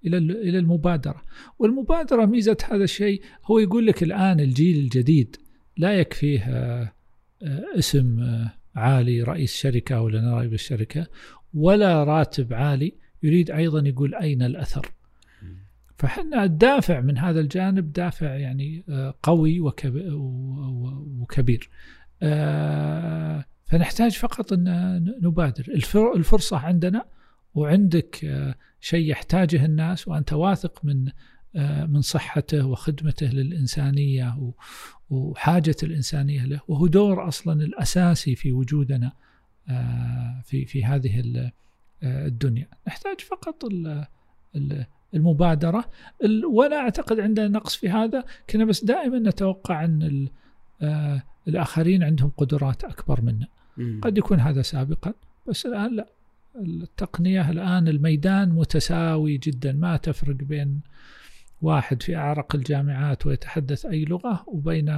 إلى ال إلى المبادرة. والمبادرة ميزة هذا الشيء هو يقول لك الآن الجيل الجديد لا يكفيه آه، آه، اسم آه، عالي رئيس شركة ولا نائب الشركة ولا راتب عالي يريد أيضا يقول أين الأثر. فحنا الدافع من هذا الجانب دافع يعني قوي وكبير. فنحتاج فقط أن نبادر. الفر- الفرصة عندنا وعندك شيء يحتاجه الناس وأنت واثق من من صحته وخدمته للإنسانية و- وحاجة الإنسانية له وهو دور أصلا الأساسي في وجودنا آه، في في هذه آه، الدنيا. نحتاج فقط ال- ال- المبادرة. ال- ولا أعتقد عندنا نقص في هذا كنا بس دائما نتوقع ال- آه، الآخرين عندهم قدرات أكبر منا. قد يكون هذا سابقا بس الآن لا. التقنية الآن الميدان متساوي جدا ما تفرق بين واحد في أعرق الجامعات ويتحدث أي لغة وبين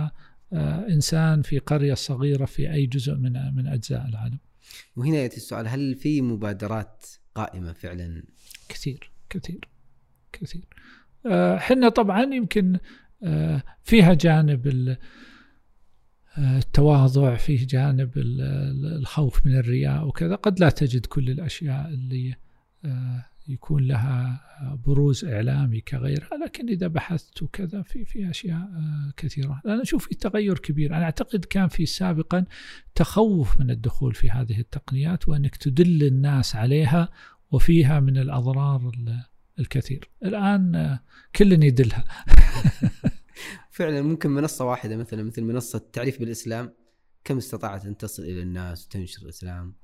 آه، إنسان في قرية صغيرة في أي جزء من من أجزاء العالم. وهنا يأتي السؤال هل في مبادرات قائمة فعلا؟ كثير كثير كثير. آه، حنا طبعا يمكن آه، فيها جانب ال- التواضع فيه جانب الخوف من الرياء وكذا. قد لا تجد كل الأشياء اللي يكون لها بروز إعلامي كغيرها لكن إذا بحثت وكذا في في أشياء كثيرة. أنا أشوف في تغير كبير. أنا أعتقد كان في سابقا تخوف من الدخول في هذه التقنيات وأنك تدل الناس عليها وفيها من الأضرار الكثير. الآن كل يدلها. فعلا ممكن منصة واحدة مثلا مثل منصة التعريف بالإسلام كم استطاعت أن تصل إلى الناس وتنشر الإسلام؟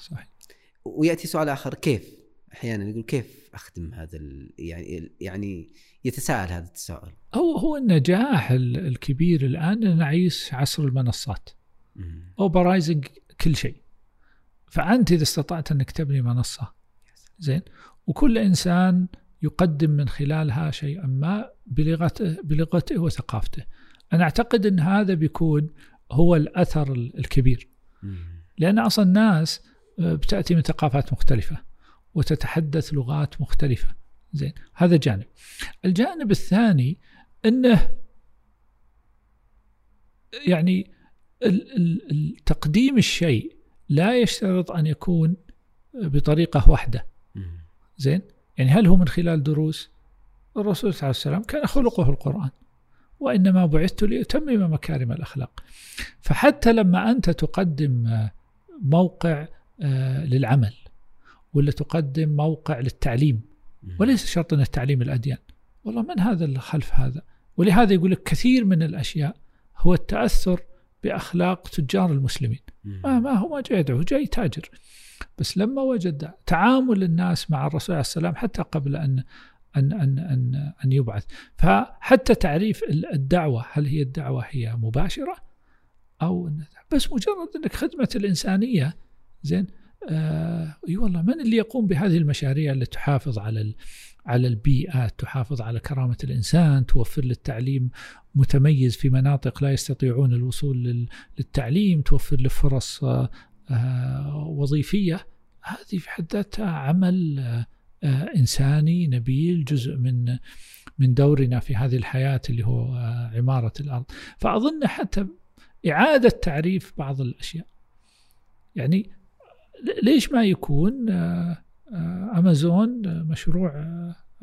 صحيح. ويأتي سؤال آخر كيف؟ أحيانا يقول كيف أخدم هذا يعني يعني يتساءل هذا التساؤل هو هو النجاح الكبير الآن نعيش عصر المنصات. اوبرايزنج كل شيء. فأنت إذا استطعت إنك تبني منصة زين وكل إنسان يقدم من خلالها شيئا ما بلغته بلغته وثقافته. أنا أعتقد إن هذا بيكون هو الأثر الكبير. لأن أصلا الناس آه، بتأتي من ثقافات مختلفة. وتتحدث لغات مختلفة. زين هذا جانب. الجانب الثاني أنه يعني تقديم الشيء لا يشترط أن يكون بطريقة واحدة. زين؟ يعني هل هو من خلال دروس؟ الرسول صلى الله عليه وسلم كان خلقه القرآن وإنما بعثت لأتمم مكارم الأخلاق. فحتى لما أنت تقدم موقع آه، للعمل ولا تقدم موقع للتعليم؟ وليس شرط أن التعليم الأديان. والله من هذا اللي خلف هذا؟ ولهذا يقول لك كثير من الأشياء هو التأثر بأخلاق تجار المسلمين. ما, ما هو ما جاي يدعو جاي تاجر بس لما وجد تعامل الناس مع الرسول عليه السلام حتى قبل أن أن أن أن أن يبعث. فحتى تعريف الدعوة هل هي الدعوة هي مباشرة أو بس مجرد أنك خدمة الإنسانية زين أي والله من اللي يقوم بهذه المشاريع اللي تحافظ على على البيئات تحافظ على كرامة الإنسان توفر للتعليم متميز في مناطق لا يستطيعون الوصول للتعليم توفر له فرص آه, آه، وظيفية. هذه في حد ذاتها عمل آه إنساني نبيل جزء من من دورنا في هذه الحياة اللي هو آه عمارة الأرض. فأظن حتى إعادة تعريف بعض الأشياء. يعني ليش ما يكون آه، آه، أمازون مشروع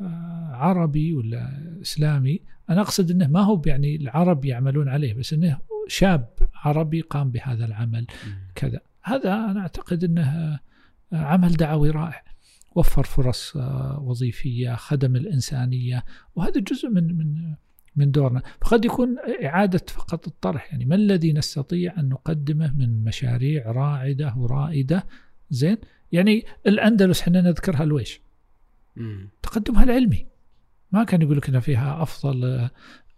آه، عربي ولا إسلامي؟ أنا أقصد إنه ما هو يعني العرب يعملون عليه بس إنه شاب عربي قام بهذا العمل كذا. هذا أنا أعتقد إنه عمل دعوي رائع. وفر فرص وظيفية خدم الإنسانية وهذا جزء من من من دورنا. فقد يكون إعادة فقط الطرح. يعني ما الذي نستطيع أن نقدمه من مشاريع راعدة ورائدة زين؟ يعني الأندلس إحنا نذكرها الويش تقدمها العلمي. ما كان يقول لك ان فيها أفضل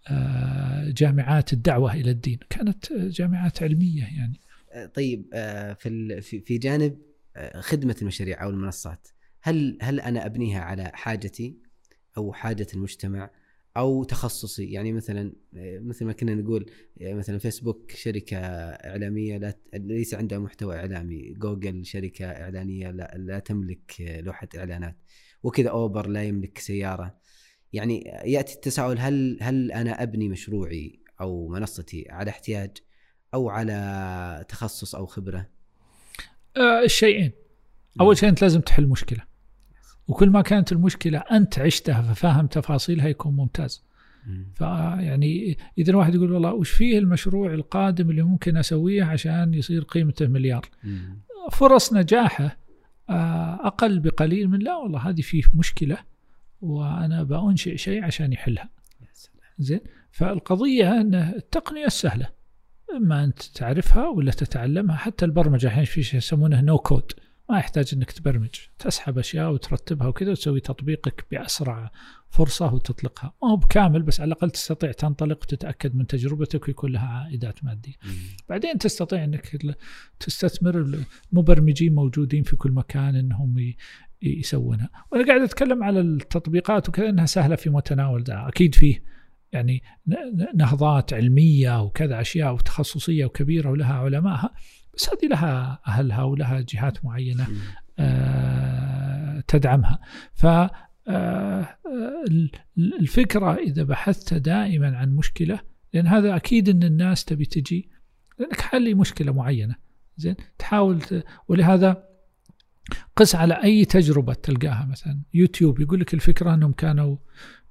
آه، جامعات الدعوة إلى الدين. كانت جامعات علمية يعني. آه، طيب آه، في في جانب خدمة المشاريع أو المنصات هل هل أنا أبنيها على حاجتي أو حاجة المجتمع؟ أو تخصصي. يعني مثلا مثل ما كنا نقول مثلا فيسبوك شركة إعلامية لا ليس عندها محتوى إعلامي. جوجل شركة إعلانية لا, لا تملك لوحة إعلانات. وكذا اوبر لا يملك سيارة. يعني يأتي التساؤل هل هل أنا أبني مشروعي أو منصتي على احتياج أو على تخصص أو خبرة؟ أه الشيئين. أول شيء أنت لازم تحل مشكلة. وكل ما كانت المشكلة أنت عشتها ففاهم تفاصيلها يكون ممتاز. فيعني إذا واحد يقول والله وش فيه المشروع القادم اللي ممكن أسويه عشان يصير قيمته مليار؟ فرص نجاحه آه، أقل بقليل من لا والله هذه فيه مشكلة وأنا بأنشئ شيء عشان يحلها. زين؟ فالقضية أن التقنية السهلة إما أنت تعرفها ولا تتعلمها حتى البرمجة الحين في شيء يسمونه نو كود ما يحتاج إنك تبرمج. تسحب أشياء وترتبها وكذا وتسوي تطبيقك بأسرع فرصة وتطلقها. ما هو بكامل بس على الأقل تستطيع تنطلق وتتأكد من تجربتك ويكون لها عائدات مادية. مم. بعدين تستطيع إنك تستثمر المبرمجين موجودين في كل مكان إنهم يسوونها. وأنا قاعد أتكلم على التطبيقات وكذا إنها سهلة في متناول. ده أكيد فيه يعني نهضات علمية وكذا أشياء وتخصصية وكبيرة ولها علمائها بس هذه لها أهلها ولها جهات معينة آه تدعمها. ف آه، الفكرة إذا بحثت دائما عن مشكلة لأن هذا أكيد أن الناس تبي تجي لأنك حل مشكلة معينة. زين؟ تحاول ت... ولهذا قس على أي تجربة تلقاها. مثلا يوتيوب يقول لك الفكرة إنهم كانوا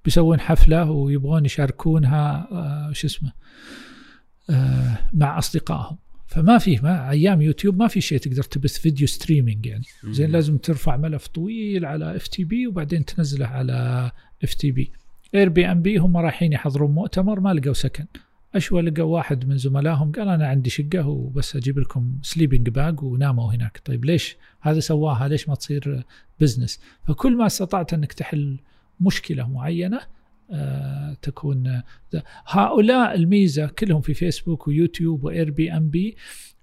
بيسوون حفلة ويبغون يشاركونها آه شو اسمه آه مع أصدقائهم. فما في ما أيام يوتيوب ما في شيء تقدر تبث video streaming يعني. زين لازم ترفع ملف طويل على FTP وبعدين تنزله على اف تي بي اير بي ام بي هم رايحين يحضرون مؤتمر ما لقوا سكن. أشوى لقوا واحد من زملائهم قال أنا عندي شقة وبس أجيب لكم sleeping bag وناموا هناك. طيب ليش؟ هذا سواها ليش ما تصير business فكل ما استطعت أنك تحل مشكلة معينة تكون هؤلاء الميزة كلهم في فيسبوك ويوتيوب و Airbnb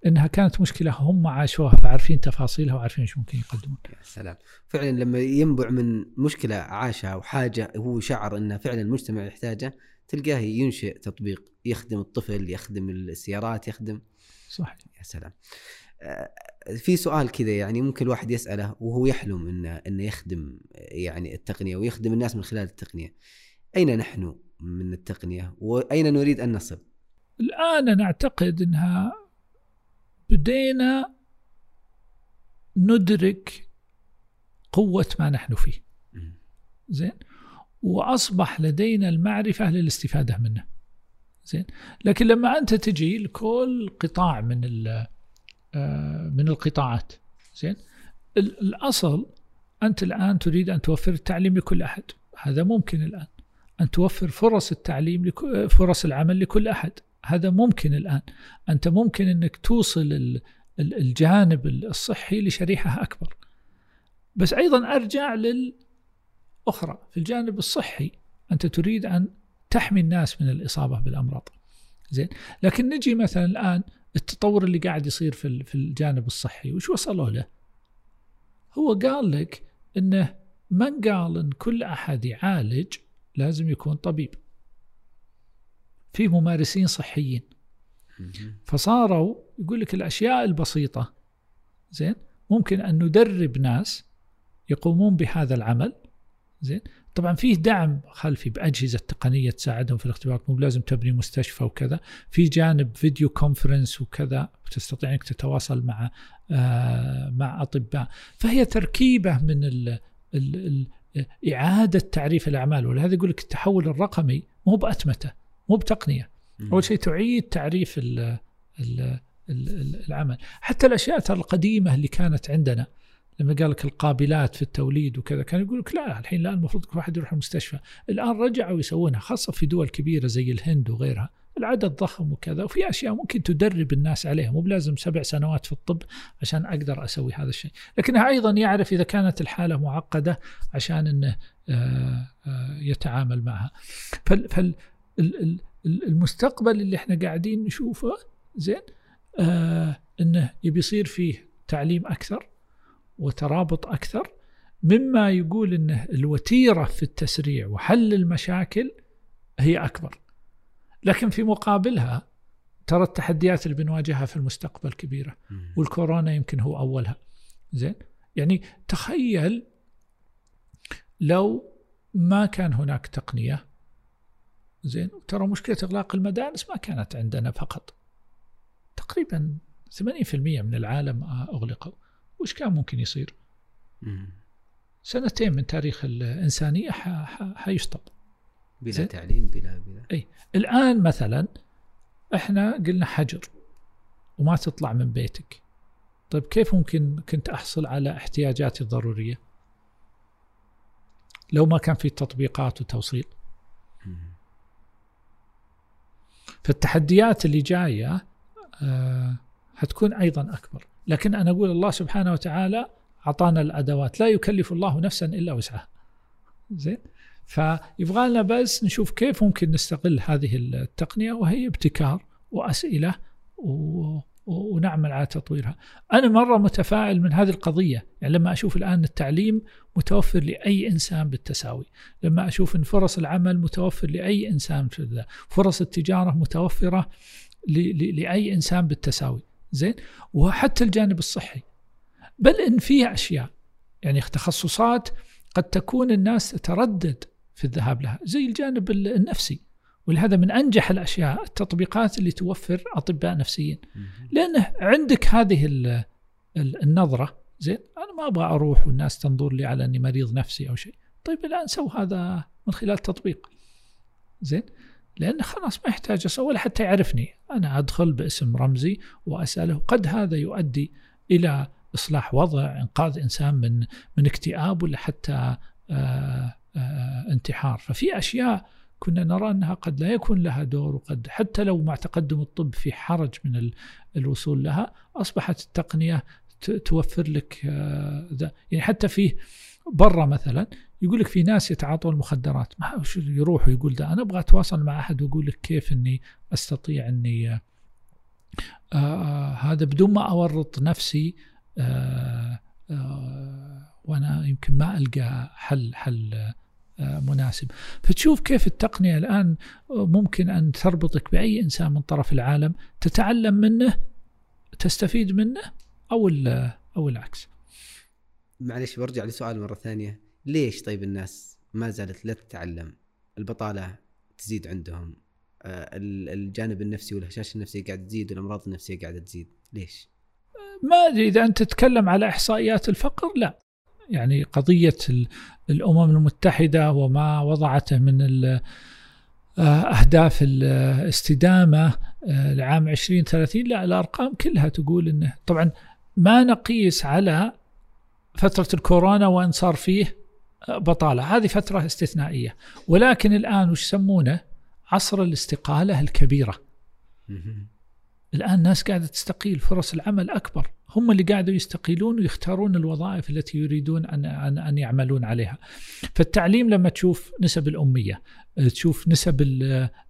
إنها كانت مشكلة هم عاشوها فعارفين تفاصيلها وعارفين إيش ممكن يقدمون. يا سلام، فعلا لما ينبع من مشكلة عاشها وحاجه هو شعر انه فعلا المجتمع يحتاجه تلقاه ينشئ تطبيق يخدم الطفل يخدم السيارات يخدم. صحيح. يا سلام. في سؤال كذا يعني ممكن الواحد يسأله وهو يحلم إنه إنه يخدم يعني التقنية ويخدم الناس من خلال التقنية. أين نحن من التقنية؟ وأين نريد أن نصل؟ الآن نعتقد أنها بدينا ندرك قوة ما نحن فيه. زين؟ وأصبح لدينا المعرفة للاستفادة منه. زين؟ لكن لما أنت تجي لكل قطاع من آه، من القطاعات. زين؟ الأصل أنت الآن تريد أن توفر التعليم لكل أحد. هذا ممكن الآن. أن توفر فرص التعليم فرص العمل لكل أحد. هذا ممكن الآن. أنت ممكن إنك توصل الجانب الصحي لشريحة أكبر. بس أيضا أرجع لل أخرى في الجانب الصحي أنت تريد أن تحمي الناس من الإصابة بالأمراض. زين. لكن نجي مثلا الآن التطور اللي قاعد يصير في في الجانب الصحي. وش وصلوا له؟ هو قال لك إنه من قال إن كل أحد يعالج لازم يكون طبيب. في ممارسين صحيين. فصاروا يقول لك الأشياء البسيطة زين ممكن أن ندرب ناس يقومون بهذا العمل زين. طبعا فيه دعم خلفي بأجهزة تقنية تساعدهم في الاختبارات مو لازم تبني مستشفى وكذا. في جانب فيديو كونفرنس وكذا تستطيع إنك تتواصل مع آه مع أطباء. فهي تركيبة من ال ال ال إعادة تعريف الأعمال ولهذا يقول لك التحول الرقمي مو بأتمتة مو بتقنية. أول شيء تعيد تعريف ال ال العمل. حتى الأشياء القديمة اللي كانت عندنا لما قال لك القابلات في التوليد وكذا كان يقول لك لا الحين لا المفروض كل واحد يروح المستشفى. الآن رجعوا يسوونها خاصة في دول كبيرة زي الهند وغيرها. العدد ضخم وكذا. وفي أشياء ممكن تدرب الناس عليها. مو بلازم سبع سنوات في الطب عشان أقدر أسوي هذا الشيء. لكنها أيضا يعرف إذا كانت الحالة معقدة عشان إنه آه، آه، يتعامل معها. فال المستقبل اللي إحنا قاعدين نشوفه زين آه إنه يبي يصير فيه تعليم أكثر وترابط أكثر مما يقول إنه الوتيرة في التسريع وحل المشاكل هي أكبر. لكن في مقابلها ترى التحديات اللي بنواجهها في المستقبل كبيرة والكورونا يمكن هو أولها. زين؟ يعني تخيل لو ما كان هناك تقنية زين ترى مشكلة إغلاق المدارس ما كانت عندنا فقط. تقريبا 80% من العالم أغلقوا. وش كان ممكن يصير سنتين من تاريخ الإنسانية حيشطب بلا تعليم بلا بلا. أي. الآن مثلا إحنا قلنا حجر وما تطلع من بيتك. طيب كيف ممكن كنت أحصل على احتياجاتي الضرورية؟ لو ما كان في تطبيقات وتوصيل. فالتحديات اللي جاية آه حتكون أيضا أكبر. لكن أنا أقول الله سبحانه وتعالى أعطانا الأدوات. لا يكلف الله نفسا إلا وسعها. زين؟ فيبغى لنا بس نشوف كيف ممكن نستغل هذه التقنية وهي ابتكار وأسئلة و... ونعمل على تطويرها. أنا مرة متفائل من هذه القضية. يعني لما أشوف الآن التعليم متوفر لأي إنسان بالتساوي. لما أشوف أن فرص العمل متوفر لأي إنسان في ذا. فرص التجارة متوفرة ل... ل... لأي إنسان بالتساوي. زين؟ وحتى الجانب الصحي. بل إن فيها أشياء. يعني تخصصات قد تكون الناس تتردد في الذهاب لها زي الجانب النفسي. ولهذا من أنجح الأشياء التطبيقات اللي توفر أطباء نفسيين. لأنه عندك هذه النظرة زين أنا ما أبغى أروح والناس تنظر لي على أني مريض نفسي أو شيء. طيب الآن سو هذا من خلال تطبيق زين؟ لأنه خلاص ما يحتاج أسوي ولا حتى يعرفني. أنا أدخل باسم رمزي وأسأله قد هذا يؤدي إلى إصلاح وضع إنقاذ إنسان من من اكتئاب ولا حتى آه، انتحار. ففي أشياء كنا نرى أنها قد لا يكون لها دور وقد حتى لو مع تقدم الطب في حرج من الوصول لها أصبحت التقنية توفر لك آه، يعني حتى فيه برا مثلا يقول لك في ناس يتعاطوا المخدرات ما يروح ويقول ده أنا أبغى أتواصل مع أحد وأقول لك كيف إني أستطيع إني آه آه هذا بدون ما أورط نفسي آه آه وأنا يمكن ما ألقى حل حل آه مناسب. فتشوف كيف التقنية الآن ممكن أن تربطك بأي إنسان من طرف العالم تتعلم منه تستفيد منه أو أو العكس. معلش برجع لسؤال مرة ثانية. ليش طيب الناس ما زالت لا تتعلم؟ البطالة تزيد عندهم. آه، الجانب النفسي والهشاشه النفسيه قاعد تزيد والأمراض النفسية قاعدة تزيد. ليش؟ ما أدري إذا أنت تتكلم على إحصائيات الفقر لا. يعني قضية الأمم المتحدة وما وضعته من آه، أهداف الاستدامة آه، لعام 2030 لا الأرقام كلها تقول إنه طبعا ما نقيس على فترة الكورونا وإن صار فيه بطالة. هذه فترة استثنائية. ولكن الآن وش يسمونه؟ عصر الاستقالة الكبيرة. الآن الناس قاعدة تستقيل فرص العمل أكبر. هم اللي قاعدوا يستقيلون ويختارون الوظائف التي يريدون ان ان أن يعملون عليها. فالتعليم لما تشوف نسب الأمية، تشوف نسب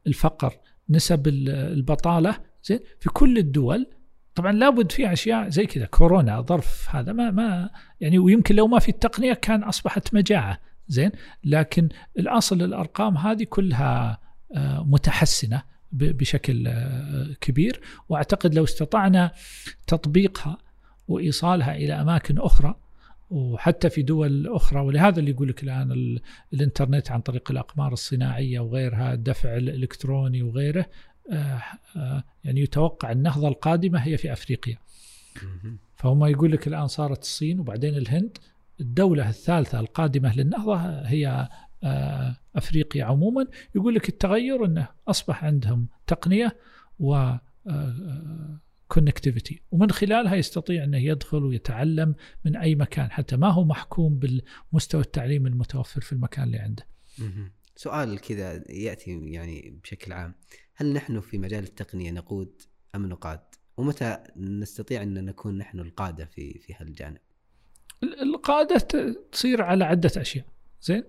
الفقر، نسب البطالة، زين في كل الدول طبعا لابد في أشياء زي كذا. كورونا ظرف هذا ما ما يعني ويمكن لو ما في التقنية كان أصبحت مجاعة زين. لكن الأصل الأرقام هذه كلها آه، متحسنة. بشكل آه، كبير. وأعتقد لو استطعنا تطبيقها وإيصالها إلى أماكن أخرى وحتى في دول أخرى ولهذا اللي يقول لك الان الإنترنت عن طريق الأقمار الصناعية وغيرها الدفع الإلكتروني وغيره آه، آه، يعني يتوقع النهضة القادمة هي في أفريقيا. فهم يقول لك الآن صارت الصين وبعدين الهند. الدولة الثالثة القادمة للنهضة هي آه، أفريقيا عموما يقول لك التغير أنه أصبح عندهم تقنية و كونكتيفيتي ومن خلالها يستطيع إنه يدخل ويتعلم من أي مكان حتى ما هو محكوم بالمستوى التعليم المتوفر في المكان اللي عنده. سؤال كذا يأتي يعني بشكل عام هل نحن في مجال التقنية نقود أم نقاد؟ ومتى نستطيع إن نكون نحن القادة في في هالجانب؟ القادة تصير على عدة أشياء، زين؟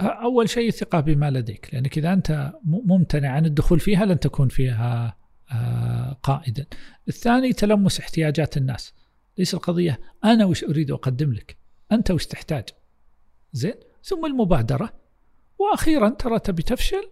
أول شيء الثقة بما لديك، لأنك إذا أنت ممتنع عن الدخول فيها لن تكون فيها قائدا. الثاني تلمس احتياجات الناس. ليس القضية أنا وش أريد أقدم لك، أنت وش تحتاج. زين؟ ثم المبادرة وأخيرا ترى تبي تفشل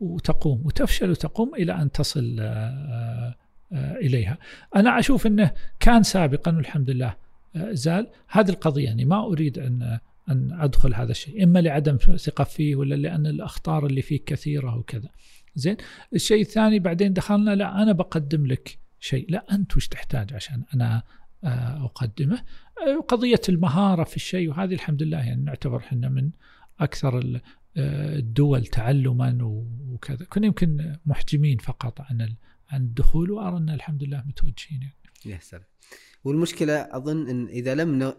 وتقوم وتفشل وتقوم إلى أن تصل آه، آه، إليها. أنا أشوف إنه كان سابقا والحمد لله آه، زال هذه القضية يعني ما أريد أن أن أدخل هذا الشيء إما لعدم ثقة فيه ولا لأن الأخطار اللي فيه كثيرة وكذا. زين الشيء الثاني بعدين دخلنا لا أنا بقدم لك شيء لا أنت وش تحتاج عشان أنا أقدمه قضية المهارة في الشيء وهذه الحمد لله يعني نعتبر إحنا من أكثر الدول تعلما وكذا كنا يمكن محجمين فقط عن عن الدخول وارى ان الحمد لله متوجهين يعني. يا سلام والمشكلة أظن إن إذا لم ن...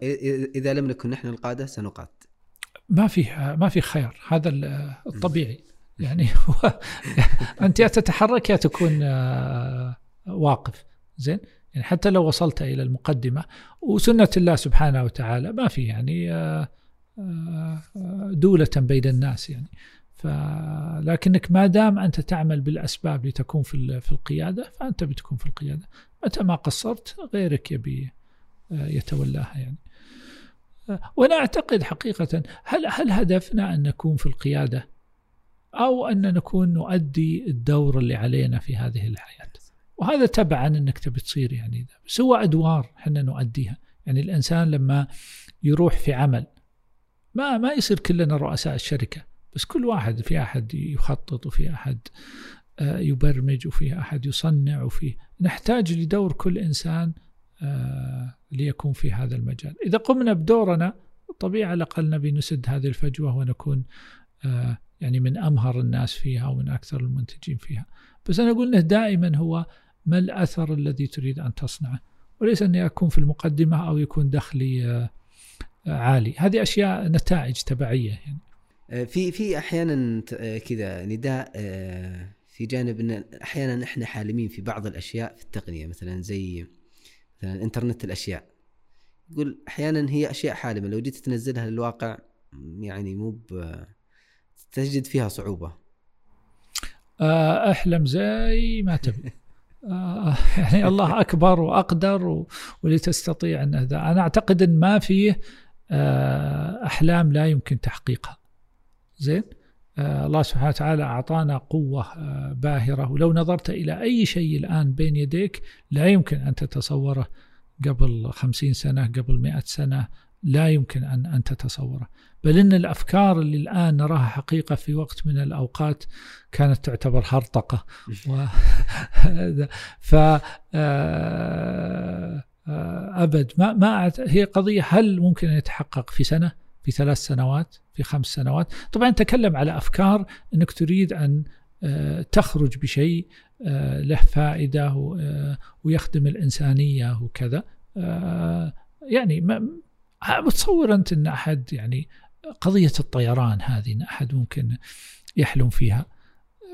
إذا لم نكن نحن القادة سنقاد. ما في ما في خيار هذا الطبيعي. يعني أنت يا تتحرك يا تكون آه، واقف. زين؟ يعني حتى لو وصلت إلى المقدمة وسنة الله سبحانه وتعالى ما في يعني آه، دولة بين الناس يعني. لكنك ما دام أنت تعمل بالأسباب لتكون في في القيادة فأنت بتكون في القيادة. متى ما قصرت غيرك يبي آه، يتولاها يعني. آه، وأنا أعتقد حقيقة هل هل هدفنا أن نكون في القيادة؟ أو أن نكون نؤدي الدور اللي علينا في هذه الحياة. وهذا تبعا أنك تبي تصير يعني سوى أدوار إحنا نؤديها. يعني الإنسان لما يروح في عمل ما ما يصير كلنا رؤساء الشركة بس كل واحد في أحد يخطط وفي أحد يبرمج وفي أحد يصنع وفي نحتاج لدور كل إنسان آه، ليكون في هذا المجال. إذا قمنا بدورنا طبيعي على الأقل نبي نسد هذه الفجوة ونكون آه، يعني من أمهر الناس فيها ومن أكثر المنتجين فيها. بس أنا أقول إنه دائما هو ما الأثر الذي تريد أن تصنعه؟ وليس اني اكون في المقدمة أو يكون دخلي عالي. هذه أشياء نتائج تبعية يعني. آه، في في أحيانا آه، كذا نداء آه، في جانب إن أحيانا إحنا حالمين في بعض الأشياء في التقنية مثلا زي مثلا إنترنت الأشياء. يقول أحيانا هي أشياء حالمة لو جيت تنزلها للواقع يعني مو تجد فيها صعوبة. أحلم زي ما تبي. يعني الله أكبر وأقدر ولتستطيع أن أنا أعتقد إن ما فيه أحلام لا يمكن تحقيقها. زين؟ آه الله سبحانه وتعالى أعطانا قوة آه باهرة. ولو نظرت إلى أي شيء الآن بين يديك لا يمكن أن تتصوره قبل خمسين سنة قبل مئة سنة لا يمكن أن أن تتصوره. بل إن الأفكار اللي الآن نراها حقيقة في وقت من الأوقات كانت تعتبر هرطقة. و ف آه، آه، أبد. ما ما هي قضية هل ممكن أن يتحقق في سنة؟ في ثلاث سنوات في خمس سنوات. طبعا تكلم على أفكار أنك تريد أن آه، تخرج بشيء آه، له فائدة آه، ويخدم الإنسانية وكذا. يعني ما بتصور أنت أن أحد يعني قضية الطيران هذه أن أحد ممكن يحلم فيها.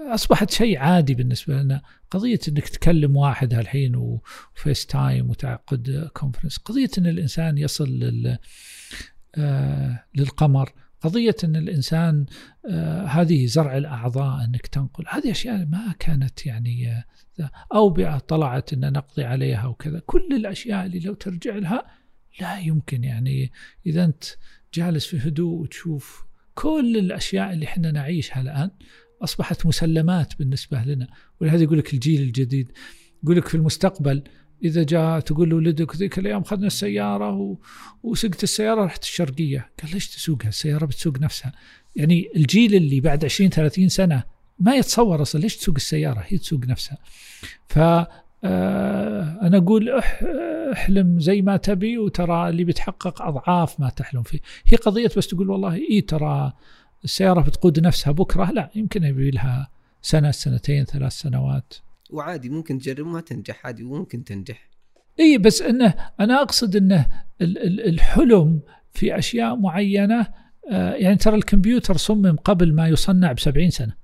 أصبحت شيء عادي بالنسبة لنا. قضية أنك تكلم واحد هالحين و FaceTime وتعقد conference قضية أن الإنسان يصل لل للقمر. قضية أن الإنسان آه، هذه زرع الأعضاء أنك تنقل هذه أشياء ما كانت يعني آه، أوبئة طلعت أن نقضي عليها وكذا. كل الأشياء اللي لو ترجع لها لا يمكن يعني. إذا أنت جالس في هدوء وتشوف كل الأشياء اللي إحنا نعيشها الآن أصبحت مسلمات بالنسبة لنا. ولهذا يقول لك الجيل الجديد يقول لك في المستقبل إذا جاء تقول لولدك ذيك الأيام أخذنا السيارة. وسقت السيارة رحت الشرقية. قال ليش تسوقها؟ السيارة بتسوق نفسها. يعني الجيل اللي بعد 20 30 سنة ما يتصور أصلا ليش تسوق السيارة؟ هي تسوق نفسها. ف آه، أنا أقول احلم زي ما تبي وترى اللي بيتحقق أضعاف ما تحلم فيه. هي قضية بس تقول والله إي ترى السيارة بتقود نفسها بكرة. لا يمكن يبي لها سنة سنتين ثلاث سنوات. وعادي ممكن تجرب وما تنجح عادي وممكن تنجح. اي بس إنه أنا أقصد إنه الحلم في أشياء معينة آه، يعني ترى الكمبيوتر صمم قبل ما يصنع بسبعين سنة.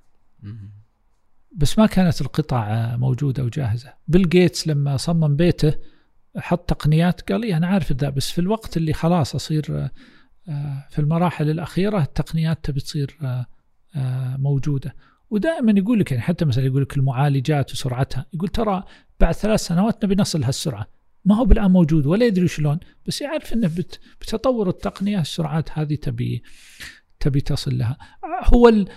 بس ما كانت القطع موجودة وجاهزة. بيل جيتس لما صمم بيته حط تقنيات قال لي أنا عارف ذا بس في الوقت اللي خلاص أصير آه، في المراحل الأخيرة التقنيات تبي تصير آه، موجودة. ودائما يقول لك يعني حتى مثلا يقول لك المعالجات وسرعتها يقول ترى بعد ثلاث سنوات نبي نصل هالسرعة. ما هو بالآن موجود ولا يدري شلون بس يعرف إنه بتطور التقنية السرعات هذه تبي تبي تصل لها. هو ال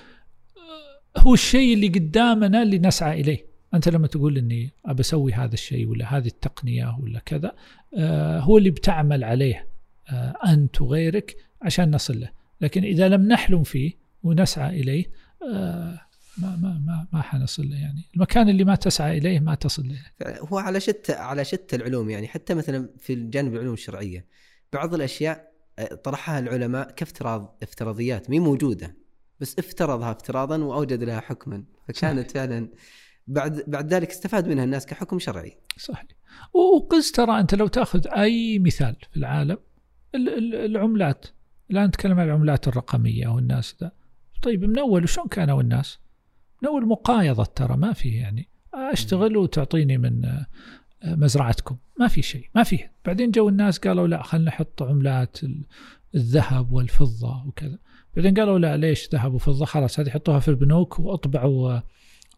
هو الشيء اللي قدامنا اللي نسعى إليه. أنت لما تقول إني ابى أسوي هذا الشيء ولا هذه التقنية ولا كذا آه هو اللي بتعمل عليه آه أنت وغيرك عشان نصل له. لكن إذا لم نحلم فيه ونسعى إليه آه ما ما ما ما حنصل له يعني. المكان اللي ما تسعى إليه ما تصل له. هو على شتى على شتى العلوم يعني. حتى مثلا في الجانب العلوم الشرعية بعض الأشياء آه، طرحها العلماء كافتراض افتراضيات مي موجودة بس افترضها افتراضا وأوجد لها حكما. فكانت فعلا بعد بعد ذلك استفاد منها الناس كحكم شرعي. صحيح. وقس ترى أنت لو تأخذ أي مثال في العالم العملات الان نتكلم عن العملات الرقمية أو الناس ذا. طيب من أول شلون كانوا الناس؟ نوع المقايضة ترى ما في يعني أشتغل وتعطيني من آه، مزرعتكم. ما في شيء ما فيه بعدين جو الناس قالوا لا خلينا نحط عملات الذهب والفضة وكذا. بعدين قالوا لا ليش ذهب وفضة؟ خلاص هذه حطوها في البنوك وأطبعوا آه،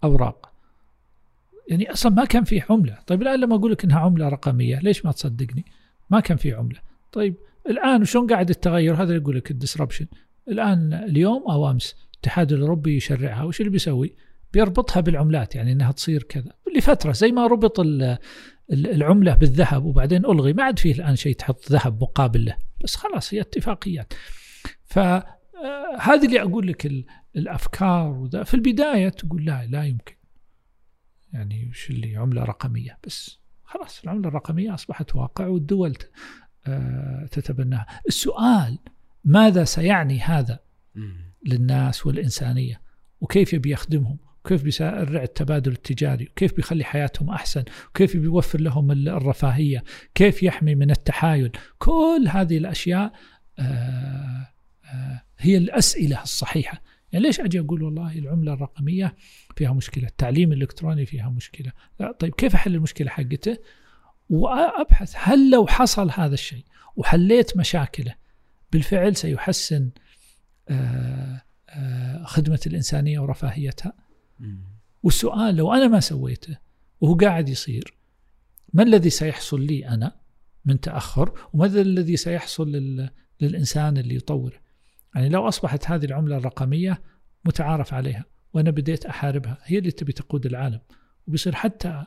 أوراق. يعني أصلا ما كان في عملة. طيب الآن لما أقول لك إنها عملة رقمية ليش ما تصدقني؟ ما كان في عملة. طيب الآن شلون قاعد التغير؟ هذا يقول لك ال disruption. الآن اليوم أو أمس الاتحاد الأوروبي يشرعها وش اللي بيسوي؟ بيربطها بالعملات يعني إنها تصير كذا. لفترة زي ما ربط العملة بالذهب وبعدين ألغي ما عاد فيه الآن شيء تحط ذهب مقابل له بس خلاص هي اتفاقيات. ف آه اللي أقول لك ال- الأفكار وذا. في البداية تقول لا لا يمكن. يعني وش اللي؟ عملة رقمية بس. خلاص العملة الرقمية أصبحت واقع والدول آه تتبناها. السؤال ماذا سيعني هذا. للناس والإنسانية؟ وكيف يبي يخدمهم؟ وكيف بيسرع التبادل التجاري؟ وكيف بيخلي حياتهم أحسن؟ وكيف بيوفر لهم ال- الرفاهية؟ كيف يحمي من التحايل؟ كل هذه الأشياء آه، آه، هي الأسئلة الصحيحة. يعني ليش أجي أقول والله العملة الرقمية فيها مشكلة؟ التعليم الإلكتروني فيها مشكلة؟ لا طيب كيف أحل المشكلة حقته؟ وأبحث هل لو حصل هذا الشيء وحليت مشاكله بالفعل سيحسن آه، آه، خدمة الإنسانية ورفاهيتها. والسؤال لو أنا ما سويته وهو قاعد يصير ما الذي سيحصل لي أنا من تأخر؟ وماذا الذي سيحصل لل... للإنسان اللي يطوره؟ يعني لو أصبحت هذه العملة الرقمية متعارف عليها وأنا بديت أحاربها هي اللي تبي تقود العالم. وبيصير حتى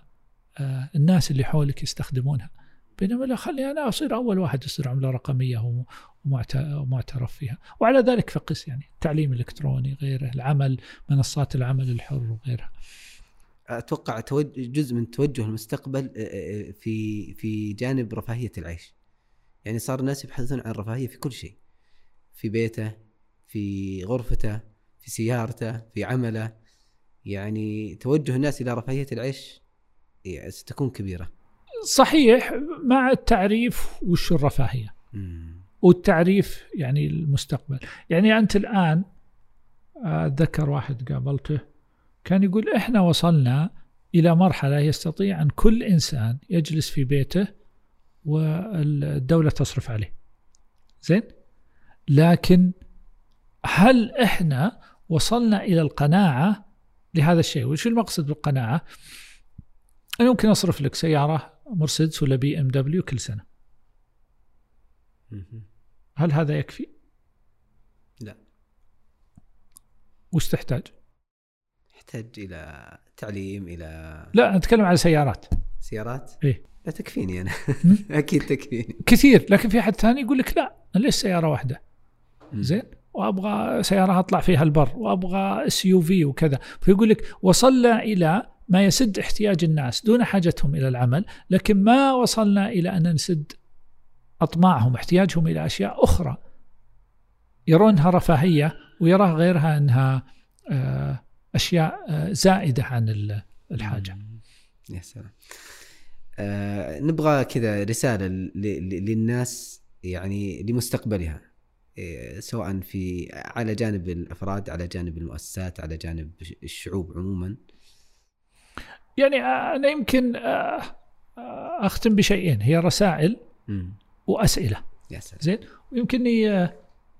آه، الناس اللي حولك يستخدمونها. بينما لا خلي أنا أصير أول واحد يصير وم- ومعت- ومعترف فيها. وعلى ذلك فقس يعني التعليم الإلكتروني غيره العمل منصات العمل الحر وغيرها. أتوقع جزء من توجه المستقبل في في جانب رفاهية العيش. يعني صار الناس يبحثون عن الرفاهيه في كل شيء. في بيته في غرفته في سيارته في عمله. يعني توجه الناس إلى رفاهية العيش يعني ستكون كبيرة. صحيح مع التعريف وش الرفاهية. مم. والتعريف يعني المستقبل. يعني أنت الآن آه، أتذكر واحد قابلته كان يقول إحنا وصلنا إلى مرحلة يستطيع أن كل إنسان يجلس في بيته والدولة تصرف عليه. زين؟ لكن هل إحنا وصلنا إلى القناعة لهذا الشيء؟ وش المقصد بالقناعة؟ أنا ممكن أصرف لك سيارة مرسيدس ولا بي إم دبليو كل مم. هل هذا يكفي؟ لا وش تحتاج؟ يحتاج إلى تعليم إلى لا نتكلم على سيارات سيارات إيه. لا تكفيني أنا. أكيد تكفيني كثير لكن في حد ثاني يقول لك لا ليش سيارة واحدة. زين وأبغى سيارة أطلع فيها البر وأبغى SUV وكذا فيقول لك وصلنا إلى ما يسد احتياج الناس دون حاجتهم إلى العمل لكن ما وصلنا إلى أن نسد أطماعهم احتياجهم إلى أشياء أخرى. يرونها رفاهية ويراها غيرها أنها آه، أشياء آه، زائدة عن ال- الحاجة. يا سلام. آه نبغى كذا رسالة للناس يعني لمستقبلها إيه، سواء في على جانب الأفراد على جانب المؤسسات على جانب الشعوب عموما. يعني أنا يمكن آه، آه، أختم بشيئين. هي رسائل. وأسئلة. يا سلام. زين. ويمكنني آه،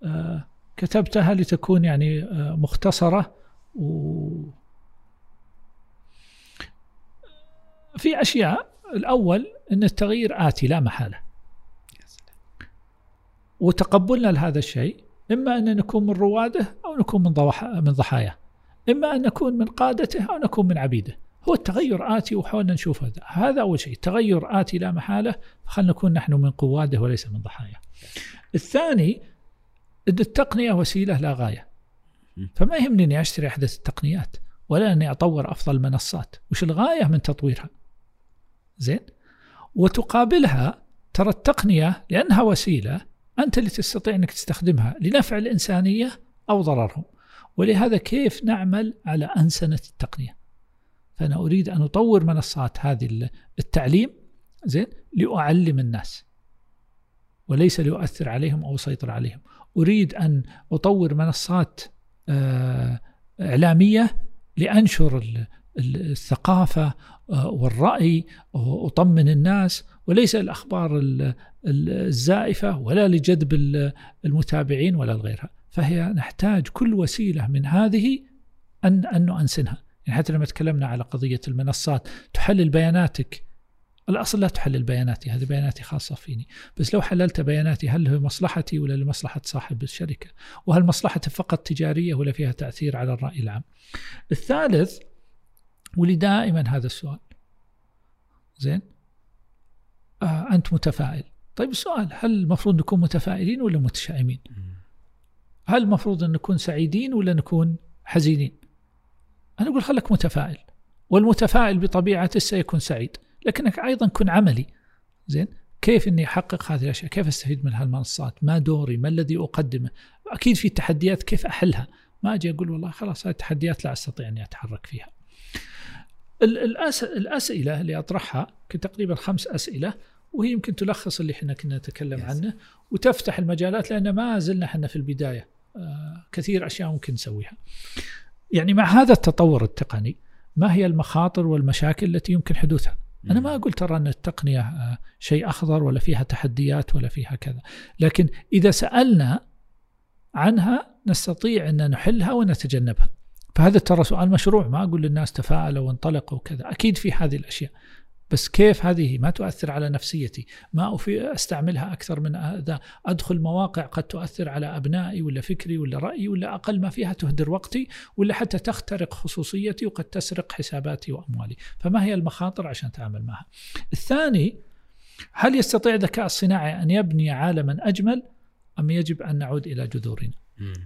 آه، كتبتها لتكون يعني آه، مختصرة. و في أشياء. الأول إن التغيير آتي لا محالة. يا سلام. وتقبلنا لهذا الشيء. إما أن نكون من روادة أو نكون من من ضحاياه إما أن نكون من قادته أو نكون من عبيده. هو التغير آتي وحاولنا نشوف هذا. هذا أول شيء. التغير آتي لا محالة. خلينا نكون نحن من قواده وليس من ضحاياه الثاني أن التقنية وسيلة لا غاية. فما يهمني أني أشتري أحدث التقنيات ولا أني أطور أفضل المنصات وش الغاية من تطويرها؟ زين. وتقابلها ترى التقنية لأنها وسيلة أنت اللي تستطيع أنك تستخدمها لنفع الإنسانية أو ضررهم. ولهذا كيف نعمل على أنسنة التقنية؟ فأنا أريد أن أطور منصات هذه التعليم زين لأعلم الناس. وليس لأؤثر عليهم أو أسيطر عليهم. أريد أن أطور منصات آه، إعلامية لأنشر الثقافة والرأي وأطمن الناس. وليس الأخبار الزائفة ولا لجذب المتابعين ولا لغيرها. فهي نحتاج كل وسيلة من هذه أن أن نؤنسنها. يعني حتى لما تكلمنا على قضية المنصات تحلل بياناتك. الأصل لا تحلل بياناتي هذه بياناتي خاصة فيني. بس لو حللت بياناتي هل هي مصلحتي ولا لمصلحة صاحب الشركة؟ وهل مصلحتي فقط تجارية ولا فيها تأثير على الرأي العام؟ الثالث ولي دائما هذا السؤال. زين؟ آه أنت متفائل. طيب السؤال هل المفروض نكون متفائلين ولا متشائمين؟ هل المفروض أن نكون سعيدين ولا نكون حزينين؟ أنا أقول خلك متفائل والمتفائل بطبيعته سيكون سعيد لكنك أيضا كن عملي زين كيف إني أحقق هذه الأشياء؟ كيف أستفيد من هالمنصات؟ ما دوري؟ ما الذي أقدمه؟ أكيد في تحديات كيف أحلها؟ ما أجي أقول والله خلاص هذه التحديات لا أستطيع إني أتحرك فيها. الأسئلة اللي أطرحها تقريبا خمس أسئلة وهي يمكن تلخص اللي إحنا كنا نتكلم yes. عنه وتفتح المجالات لأن ما زلنا إحنا في البداية آه كثير أشياء ممكن نسويها. يعني مع هذا التطور التقني ما هي المخاطر والمشاكل التي يمكن حدوثها؟ أنا ما أقول ترى أن التقنية آه، شيء أخضر ولا فيها تحديات ولا فيها كذا لكن إذا سألنا عنها نستطيع أن نحلها ونتجنبها. فهذا ترى سؤال مشروع ما أقول للناس تفاءلوا وانطلقوا وكذا أكيد في هذه الأشياء. بس كيف هذه ما تؤثر على نفسيتي؟ ما أستعملها أكثر من هذا. أدخل مواقع قد تؤثر على أبنائي ولا فكري ولا رأيي ولا أقل ما فيها تهدر وقتي ولا حتى تخترق خصوصيتي وقد تسرق حساباتي وأموالي. فما هي المخاطر عشان أتعامل معها؟ الثاني هل يستطيع الذكاء الصناعي أن يبني عالما أجمل أم يجب أن نعود إلى جذورنا؟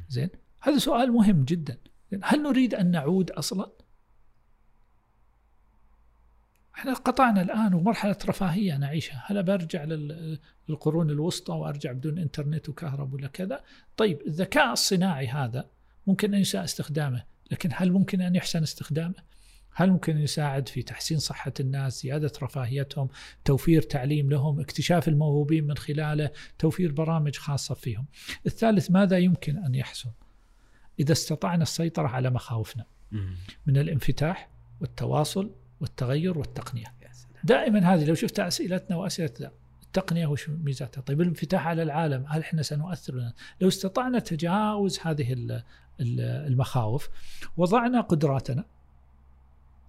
زين هذا سؤال مهم جدا. هل نريد أن نعود أصلا؟ إحنا قطعنا الآن ومرحلة رفاهية نعيشها. هل برجع للقرون الوسطى وأرجع بدون إنترنت وكهرب ولا كذا. طيب الذكاء الصناعي هذا ممكن أن يساء استخدامه لكن هل ممكن أن يحسن استخدامه؟ هل ممكن يساعد في تحسين صحة الناس زيادة رفاهيتهم توفير تعليم لهم اكتشاف الموهوبين من خلاله توفير برامج خاصة فيهم؟ الثالث ماذا يمكن أن يحصل؟ إذا استطعنا السيطرة على مخاوفنا. من الانفتاح والتواصل والتغير والتقنية. دائما هذه لو شفت أسئلتنا وأسئلة التقنية وش ميزاتها؟ طيب الانفتاح على العالم هل إحنا سنؤثر لو استطعنا تجاوز هذه المخاوف وضعنا قدراتنا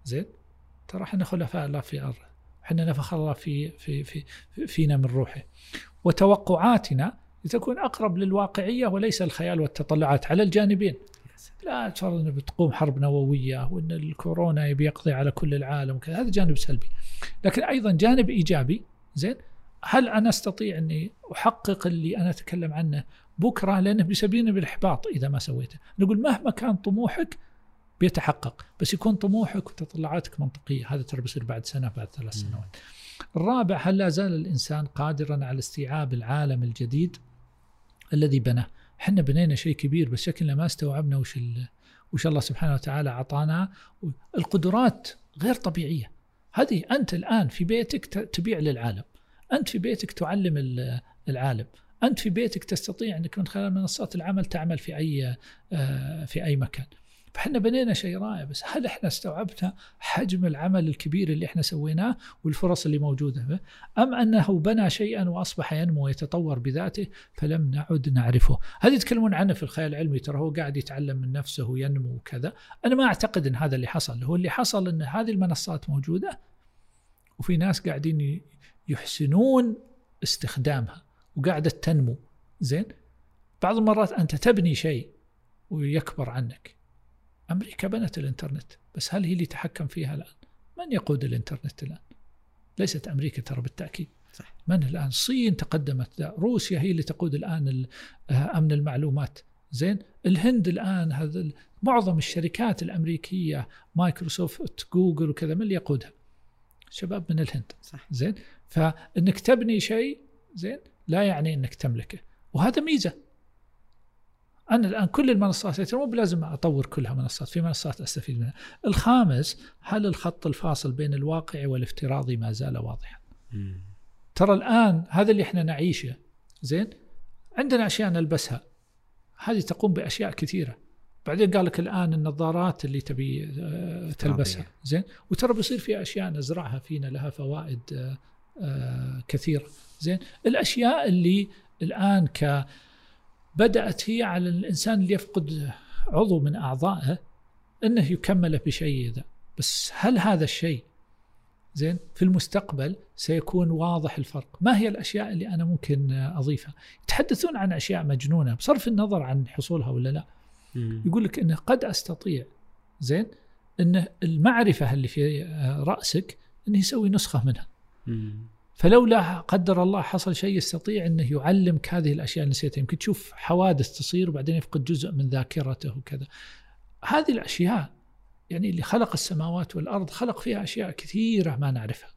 زين؟ ترى إحنا خلفاء الله في الأرض. إحنا نفخ الله في في في فينا من روحه. وتوقعاتنا لتكون أقرب للواقعية وليس الخيال والتطلعات على الجانبين. لا تفرض إنه بتقوم حرب نووية وإن الكورونا يبي يقضي على كل العالم وكذا. هذا جانب سلبي. لكن أيضا جانب إيجابي زين هل أنا أستطيع إني أحقق اللي أنا أتكلم عنه بكرة؟ لأنه بيسببني بالإحباط إذا ما سويته. نقول مهما كان طموحك بيتحقق بس يكون طموحك وتطلعاتك منطقية. هذا ترى بيصير بعد سنة بعد ثلاث سنوات. الرابع هل لا زال الإنسان قادرا على استيعاب العالم الجديد الذي بناه؟ إحنا بنينا شيء كبير بس شكلنا ما استوعبنا وش وش الله سبحانه وتعالى أعطانا. القدرات غير طبيعية. هذه أنت الآن في بيتك تبيع للعالم. أنت في بيتك تعلم العالم. أنت في بيتك تستطيع انك من خلال منصات العمل تعمل في أي آه، في أي مكان. فإحنا بنينا شيء رائع بس هل إحنا استوعبنا حجم العمل الكبير اللي إحنا سويناه والفرص اللي موجودة؟ به أم أنه بنى شيئا وأصبح ينمو ويتطور بذاته فلم نعد نعرفه؟ هذه يتكلمون عنه في الخيال العلمي؟ ترى هو قاعد يتعلم من نفسه وينمو وكذا. أنا ما أعتقد إن هذا اللي حصل هو اللي حصل إن هذه المنصات موجودة وفي ناس قاعدين يحسنون استخدامها وقاعدة تنمو. زين؟ بعض المرات أنت تبني شيء ويكبر عنك. أمريكا بنت الإنترنت بس هل هي اللي تحكم فيها الآن؟ من يقود الإنترنت الآن؟ ليست أمريكا ترى بالتأكيد. صح. من الآن؟ الصين تقدمت. روسيا هي اللي تقود الآن آه، أمن المعلومات. زين الهند الآن هذا معظم الشركات الأمريكية مايكروسوفت جوجل وكذا من اللي يقودها؟ شباب من الهند. صح. زين فإنك تبني شيء زين لا يعني إنك تملكه. وهذا ميزة. أنا الآن كل المنصات مو بلازم أطور كلها منصات في منصات أستفيد منها. الخامس هل الخط الفاصل بين الواقعي والافتراضي ما زال واضحا؟ ترى الآن هذا اللي إحنا نعيشه زين؟ عندنا أشياء نلبسها. هذه تقوم بأشياء كثيرة. بعدين قال لك الآن النظارات اللي تبي آه، تلبسها زين؟ وترى بيصير في أشياء نزرعها فينا لها فوائد آه، آه، كثيرة زين؟ الأشياء اللي الآن ك بدأت هي على الإنسان اللي يفقد عضو من أعضائه أنه يكمله بشيء ذا بس هل هذا الشيء زين في المستقبل سيكون واضح الفرق؟ ما هي الأشياء اللي أنا ممكن أضيفها؟ يتحدثون عن أشياء مجنونة بصرف النظر عن حصولها ولا لا. يقول لك أنه قد أستطيع زين أن المعرفة اللي في رأسك أنه يسوي نسخة منها. فلولا قدر الله حصل شيء يستطيع أنه يعلمك هذه الأشياء اللي نسيتها. يمكن تشوف حوادث تصير وبعدين يفقد جزء من ذاكرته وكذا. هذه الأشياء يعني اللي خلق السماوات والأرض خلق فيها أشياء كثيرة ما نعرفها.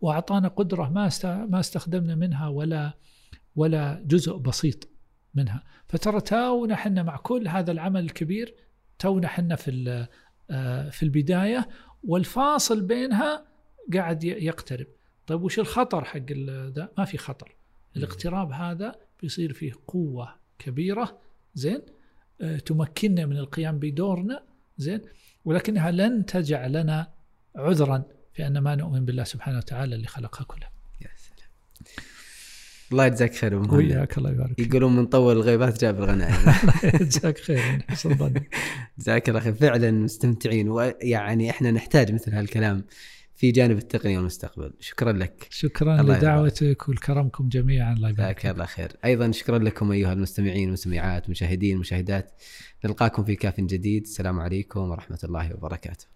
وأعطانا قدرة ما ما استخدمنا منها ولا ولا جزء بسيط منها. فترى تونا إحنا مع كل هذا العمل الكبير تونا إحنا في آه، في البداية والفاصل بينها قاعد يقترب. طيب وش الخطر حق ذا؟ ما في خطر. الاقتراب هذا بيصير فيه قوة كبيرة زين؟ آه، تمكننا من القيام بدورنا زين؟ ولكنها لن تجعل لنا عذرا في ان ما نؤمن بالله سبحانه وتعالى اللي خلقها كلها. يا سلام. الله يجزاك خير وياك الله يبارك يقولون من طول الغيبات جاب الغنائم جزاك خير جزاك الله خير. فعلا مستمتعين ويعني إحنا نحتاج مثل هالكلام. في جانب التقنية والمستقبل. شكرا لك. شكرا لدعوتك ولكرمكم جميعا. الله يبارك الله خير. أيضا شكرا لكم أيها المستمعين والمستمعات مشاهدين مشاهدات. نلقاكم في كاف جديد. السلام عليكم ورحمة الله وبركاته.